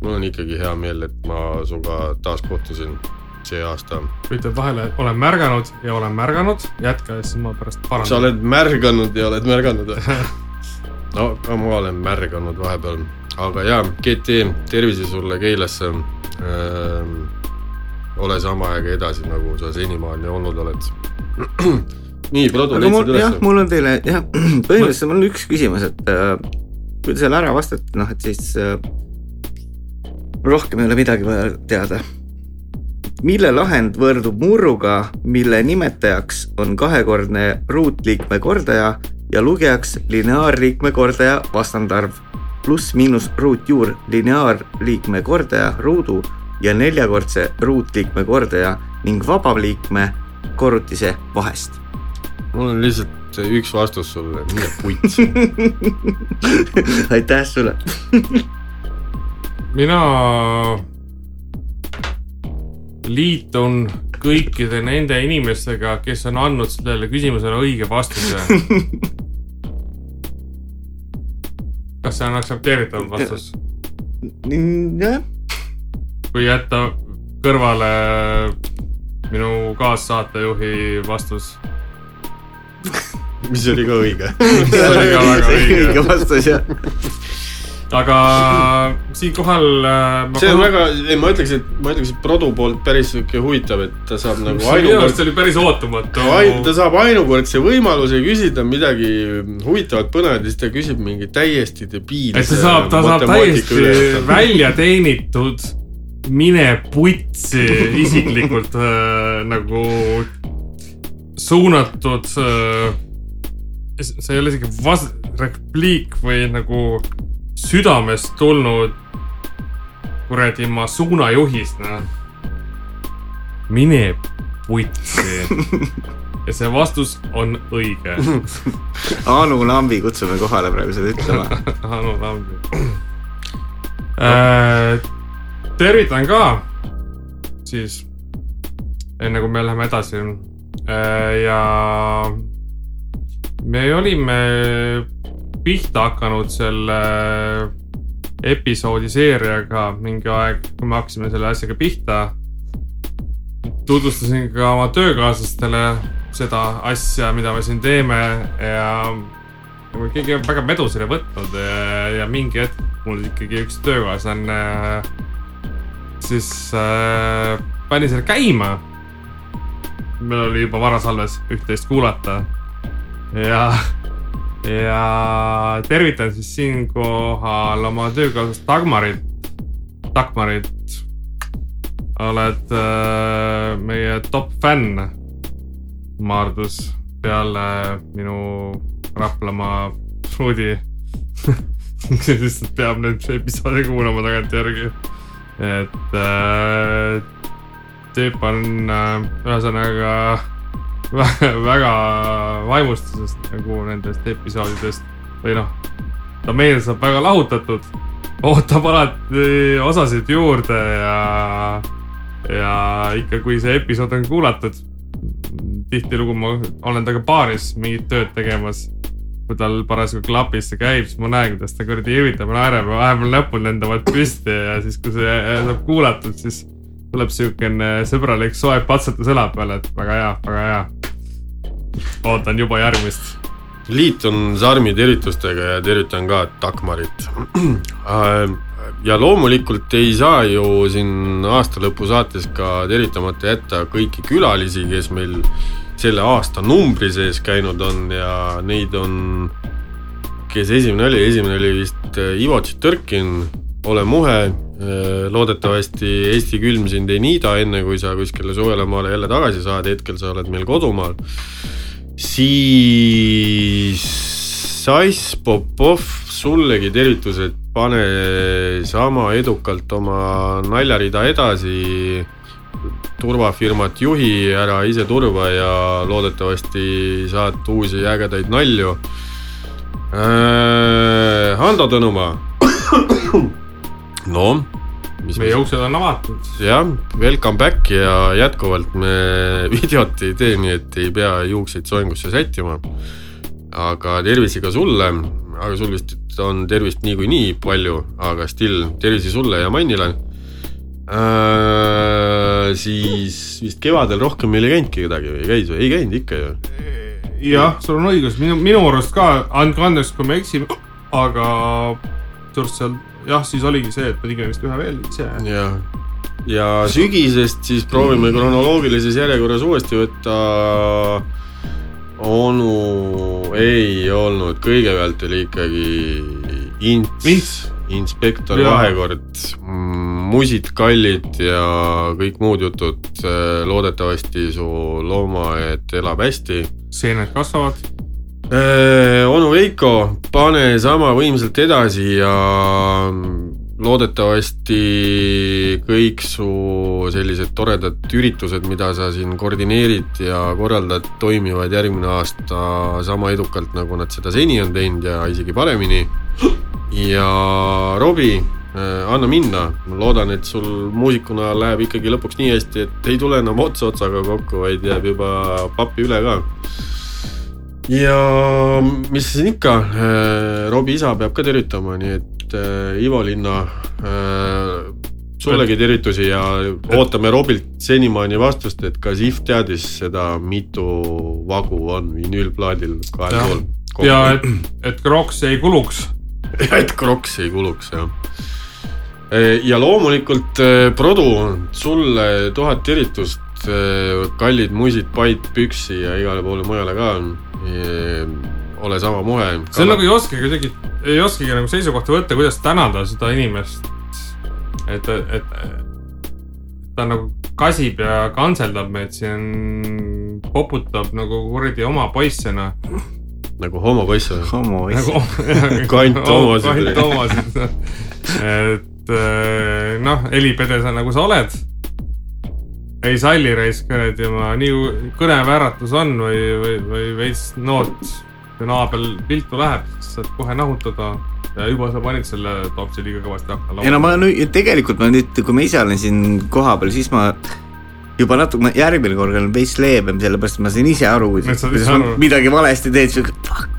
mul on ikkagi hea meel, et ma sinuga taas kohtusin see aasta. ütled vahele, olen märganud ja olen märganud, jätka ja siis ma pärast sa parandan. oled märganud ja oled märganud või? no ka ma olen märganud vahepeal, aga jaa, GT, tervise sulle Keilasse ähm,. ole sama aega edasi, nagu sa senimaani olnud oled. nii, Produ, leidsid jah, ülesse? mul on teile jah, põhimõtteliselt mul on üks küsimus, et äh, kui te selle ära vastate, noh, et siis äh, rohkem ei ole midagi vaja teada. Mille lahend võrdub murruga, mille nimetajaks on kahekordne ruutliikme kordaja ja lugejaks lineaarliikme kordaja vastandarv pluss-miinus ruutjuur lineaarliikme kordaja ruudu ja neljakordse ruutliikme kordaja ning vabaliikme korrutise vahest mul on lihtsalt üks vastus sulle, mine putsi. aitäh sulle. mina liitun kõikide nende inimestega, kes on andnud sellele küsimusele õige vastuse. kas see on aktsepteeritav vastus? jah, kui jätta kõrvale minu kaassaatejuhi vastus. mis oli ka õige. see oli ka väga õige õige. vastus jah. Aga siinkohal äh, see on väga, ei ma ütleks, et ma ütleks, et Produ poolt päris sihuke huvitav, et ta saab nagu minu arust ainukord- see oli päris ootamatu. Ta saab ainukordse võimaluse küsida midagi huvitavat, põnevat ja siis ta küsib mingi täiesti debiilse. et ta saab, ta saab täiesti välja teenitud mine putsi isiklikult äh, nagu suunatud äh,. see ei ole isegi vas-, repliik või nagu südamest tulnud kuradi ma suunajuhis, noh. mine putsi. ja see vastus on õige. Anu Lambi kutsume kohale praegu seda ütlema. Anu Lambi äh,. tervitan ka siis, enne kui me läheme edasi äh,. ja me olime pihta hakanud selle episoodi seeriaga mingi aeg, kui me hakkasime selle asjaga pihta. tutvustasin ka oma töökaaslastele seda asja, mida me siin teeme ja keegi väga medus ei võtnud ja, ja mingi hetk mul ikkagi üks töökaaslane äh, siis äh, pani selle käima. meil oli juba varasalves üht-teist kuulata ja, ja tervitan siis siinkohal oma töökaaslast Dagmarit, Dagmarit. oled äh, meie top fänn, Maardus, peale minu Raplamaa pruudi kes lihtsalt peab neid episoode kuulama tagantjärgi. et äh, tüüp on äh, ühesõnaga väga vaimustusest nagu nendest episoodidest. Või noh, ta meelde saab väga lahutatud, ootab alati osasid juurde ja, ja ikka, kui see episood on kuulatud, tihtilugu ma olen temaga baaris mingit tööd tegemas. Kui tal parasjagu klapis see käib, siis ma näen, kuidas ta kuradi irvitab ja naerab ja vahepeal näpud lendavad püsti ja siis, kui see saab kuulatud, siis tuleb siukene sõbralik soe patsutus õla peale, et väga hea, väga hea. ootan juba järgmist. liitun Sarmi tervitustega ja tervitan ka Dagmarit. ja loomulikult ei saa ju siin aastalõpu saates ka tervitamata jätta kõiki külalisi, kes meil selle aasta numbri sees käinud on ja neid on, kes esimene oli, esimene oli vist Ivo Tšitõrkin, Ole muhe, loodetavasti Eesti külm sind ei niida, enne kui sa kuskile soojale maale jälle tagasi saad, hetkel sa oled meil kodumaal siis Sass Popov, sullegi tervitused, pane sama edukalt oma naljarida edasi turvafirmat juhi, ära ise turva ja loodetavasti saad uusi ägedaid nalju äh,. Hando Tõnumaa. No. meie uksed on avatud. jah, welcome back ja jätkuvalt me videot ei tee, nii et ei pea juukseid soengusse sättima. aga tervisi ka sulle, aga sul vist on tervist niikuinii palju, aga still tervisi sulle ja Mannile äh,. siis vist kevadel rohkem meil ei käinudki kedagi või käis või ei käinud ikka ju? jah, sul on õigus, minu, minu arust ka, andke andeks, kui me eksime, aga tõenäoliselt seal jah, siis oligi see, et me tegime vist ühe veel ise. jah, ja sügisest siis proovime kronoloogilises järjekorras uuesti võtta. onu ei olnud, kõigepealt oli ikkagi ints, ints., inspektor ja. Vahekord, musid kallid ja kõik muud jutud. loodetavasti su loomaaed elab hästi. seened kasvavad onu Veiko, pane sama võimsalt edasi ja loodetavasti kõik su sellised toredad üritused, mida sa siin koordineerid ja korraldad, toimivad järgmine aasta sama edukalt, nagu nad seda seni on teinud ja isegi paremini. ja Robbie, anna minna, ma loodan, et sul muusikuna läheb ikkagi lõpuks nii hästi, et ei tule enam ots otsaga kokku, vaid jääb juba pappi üle ka ja mis siin ikka, Robbie isa peab ka tervitama, nii et Ivo Linna sullegi tervitusi ja ootame Robilt senimaani vastust, et kas IF teadis seda, mitu vagu on vinüülplaadil kahel pool. ja et, et Crocs ei kuluks. et Crocs ei kuluks, jah. ja loomulikult Produ, sulle tuhat tervitust, kallid musid, pait, püksi ja igale poole mujale ka ole sama moe. see on nagu ei oskagi kuidagi, ei oskagi nagu seisukohta võtta, kuidas tänada seda inimest. et, et, ta nagu kasib ja kantseldab meid siin, poputab nagu kuradi oma poissena. nagu homopoiss või? homopoiss nagu, kant homosid. kant homosid et noh, helipedesa nagu sa oled ei salli raisk kuradi oma nii kõneväratus on või, või, või veits noort ja naabel viltu läheb, siis saad kohe nahutada ja juba sa panid selle topsi liiga kõvasti akna laua. ja no ma nüüd tegelikult ma nüüd, kui ma ise olen siin kohapeal, siis ma juba natuke, järgmine kord olen veits leebem, sellepärast ma sain ise aru, kuidas ma midagi valesti teed, siuke fuck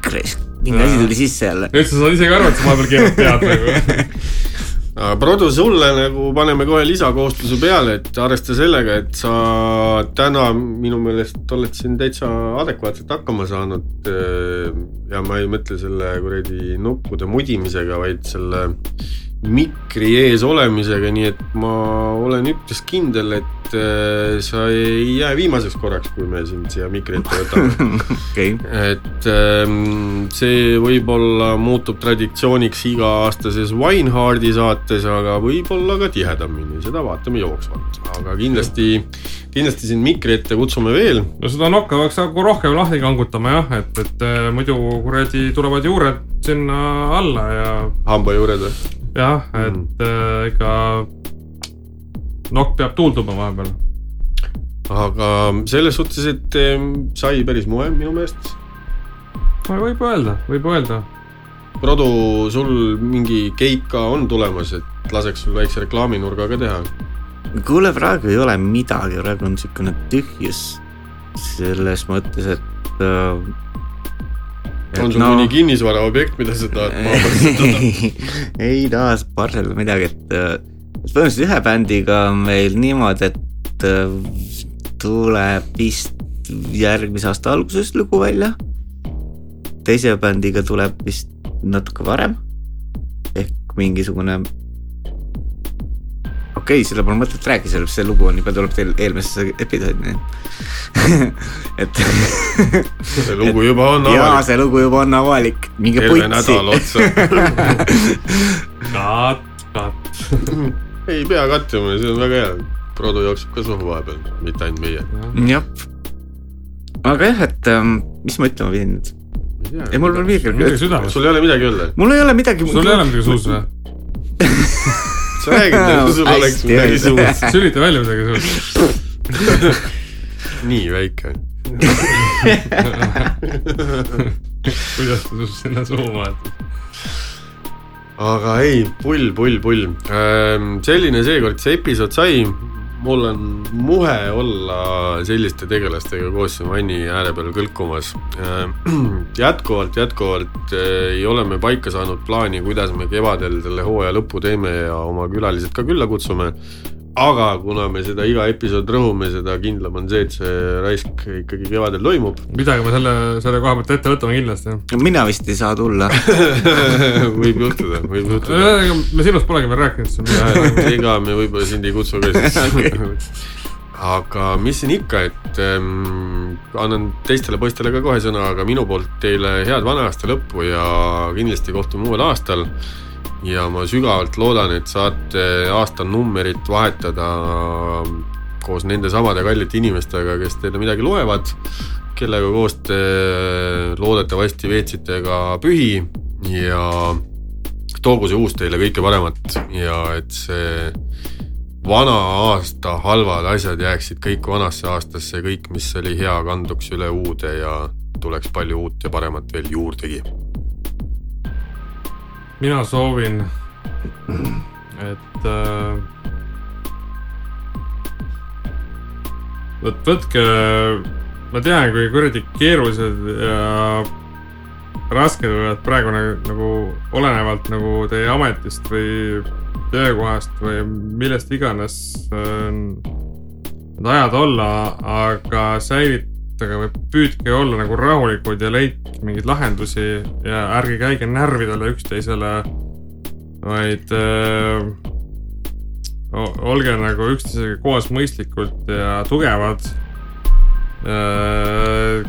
mingi asi tuli sisse jälle. nüüd sa saad ise ka aru, et sa vahepeal keerad pead nagu Produ, sulle nagu paneme kohe lisakohustuse peale, et arvesta sellega, et sa täna minu meelest oled siin täitsa adekvaatselt hakkama saanud. ja ma ei mõtle selle kuradi nuppude mudimisega, vaid selle mikri ees olemisega, nii et ma olen üpris kindel, et äh, sa ei jää viimaseks korraks, kui me sind siia mikri ette võtame okay.. et ähm, see võib-olla muutub traditsiooniks iga-aastases Winehardi saates, aga võib-olla ka tihedamini, seda vaatame jooksvalt, aga kindlasti, kindlasti sind mikri ette kutsume veel. no seda nokka peaks nagu rohkem lahti kangutama jah, et, et äh, muidu kuradi tulevad juured sinna alla ja. hambajuured või? Jah, et mm. äh, ikka nokk peab tuulduma vahepeal. aga selles suhtes, et sai päris moe minu meelest. võib öelda, võib öelda. Produ, sul mingi keik ka on tulemas, et laseks sul väikse reklaaminurga ka teha? kuule, praegu ei ole midagi, praegu on niisugune tühjus selles mõttes, et äh, on sul no, mõni kinnisvaraobjekt, mida sa tahad maha parseldada ei taha parseldada midagi, et põhimõtteliselt ühe bändiga on meil niimoodi, et äh, tuleb vist järgmise aasta alguses lugu välja. teise bändiga tuleb vist natuke varem ehk mingisugune okei okay,, seda pole mõtet rääkida, sellepärast see lugu on juba tuleb teil eelmises episoodis et see lugu juba on avalik. jaa, see lugu juba on avalik, minge putsi. nädal otsa kat, kat. ei pea kattima, see on väga hea. Produ jookseb ka suhu vahepeal, mitte ainult meie. jah. aga jah, et ähm, mis ma ütlema pidin nüüd? ei, mul pole midagi. sul ei ole midagi öelda? mul ei ole midagi. sul ei ole midagi suus või? Sa räägid, sul oleks midagi suus. sülita välja midagi suust. nii väike. kuidas ta sul sinna suhu vaatab? aga ei, pull, pull, pull. selline seekord see episood sai. Mul on muhe olla selliste tegelastega koos siin vanni ääre peal kõlkumas. jätkuvalt, jätkuvalt eh, ei ole me paika saanud plaani, kuidas me kevadel selle hooaja lõppu teeme ja oma külalised ka külla kutsume. Aga kuna me seda iga episood rõhume, seda kindlam on see, et see raisk ikkagi kevadel toimub. midagi me selle, selle koha pealt ette võtame kindlasti. mina vist ei saa tulla. võib juhtuda, võib juhtuda. ega me sinust polegi veel rääkinud. ega me võib-olla sind ei kutsu ka siis. aga mis siin ikka, et ähm, annan teistele poistele ka kohe sõna, aga minu poolt teile head vana aasta lõppu ja kindlasti kohtume uuel aastal. Ja ma sügavalt loodan, et saate aastanummerit vahetada koos nende samade kallite inimestega, kes teile midagi loevad, kellega koos te loodetavasti veetsite ka pühi ja toogu see uus teile kõike paremat ja et see vana aasta halvad asjad jääksid kõik vanasse aastasse, kõik, mis oli hea, kanduks üle uude ja tuleks palju uut ja paremat veel juurdegi. Mina soovin, et äh, vot võtke, ma tean, kui kuradi keerulised ja rasked võivad praegu nagu, nagu olenevalt nagu teie ametist või töökohast või millest iganes äh, need ajad olla, aga säilitage või püüdke olla nagu rahulikud ja leidke mingeid lahendusi ja ärge käige närvidele üksteisele, vaid o- olge nagu üksteisega koos mõistlikult ja tugevad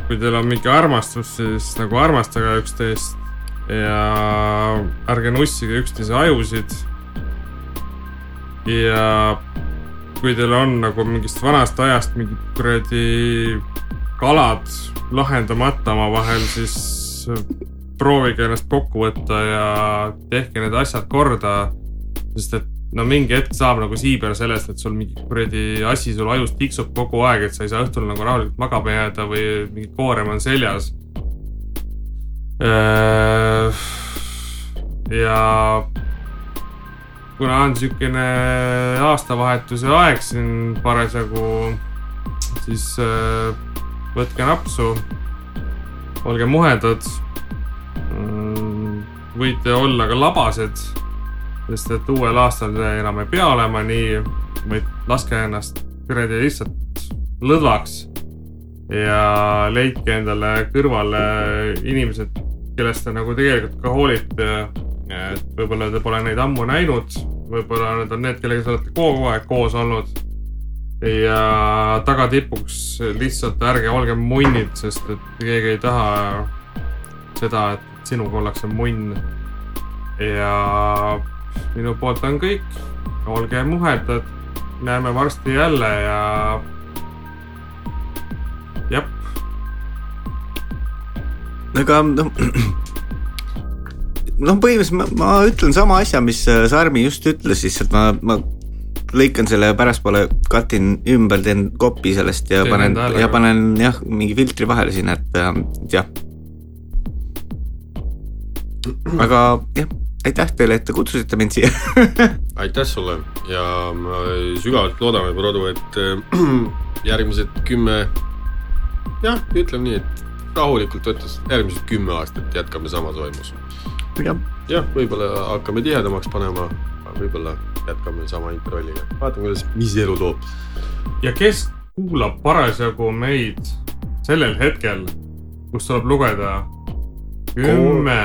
kui teil on mingi armastus, siis nagu armastage üksteist ja ärge nussige üksteise ajusid. ja kui teil on nagu mingist vanast ajast mingid kuradi kalad lahendamata omavahel, siis proovige ennast kokku võtta ja tehke need asjad korda. sest et no mingi hetk saab nagu siiber sellest, et sul mingi kuradi asi sul ajus tiksub kogu aeg, et sa ei saa õhtul nagu rahulikult magama jääda või mingi koorem on seljas. ja kuna on siukene aastavahetuse aeg siin parasjagu, siis võtke napsu, olge muhedad. võite olla ka labased, sest et uuel aastal te enam ei pea olema nii, vaid laske ennast kuradi lihtsalt lõdvaks ja leidke endale kõrvale inimesed, kellest te nagu tegelikult ka hoolite. et võib-olla te pole neid ammu näinud, võib-olla need on need, kellega te olete kogu aeg koos olnud. Ja tagatipuks lihtsalt ärge olge munnid, sest et keegi ei taha seda, et sinuga ollakse munn. ja minu poolt on kõik, olge muhedad, näeme varsti jälle ja. jah, aga noh, noh, põhimõtteliselt ma, ma ütlen sama asja, mis Sarmi just ütles, lihtsalt ma, ma lõikan selle pärastpoole, katin ümber, teen kopi sellest ja Teen panen ja panen jah, mingi filtri vahele sinna, et äh, jah. aga jah, aitäh teile, et te kutsusite mind siia. aitäh sulle ja ma sügavalt loodame, Produ, et äh, järgmised kümme, jah, ütleme nii, et rahulikult võttes järgmised kümme aastat jätkame samas vaimus. jah, jah, võib-olla hakkame tihedamaks panema, võib-olla jätkame sama intervalliga, vaatame, kuidas, mis elu toob. ja kes kuulab parasjagu meid sellel hetkel, kus tuleb lugeda kümme,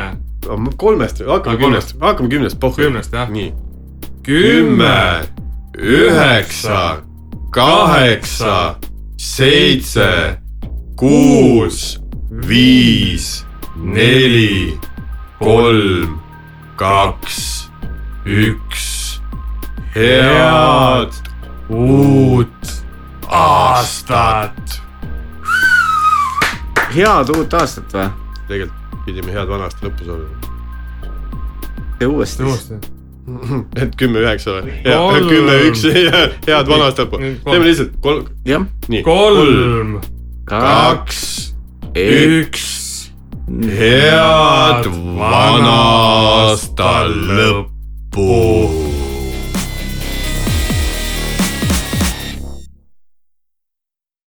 kolmest, hakkame kümnest, hakkame kümnest, pohhu. Kümnest, jah. nii. kümme, üheksa, kaheksa, seitse, kuus, viis, neli, kolm, kaks, üks. head uut aastat. head uut aastat või? tegelikult pidime head vana aasta lõppu soovima. ja uuesti. et kümme üheksa või? Kümme üks, head vana aastat lõppu. Kolm. teeme lihtsalt kolm, jah, nii. kolm, kaks, üks, head vana aasta lõppu. Bull.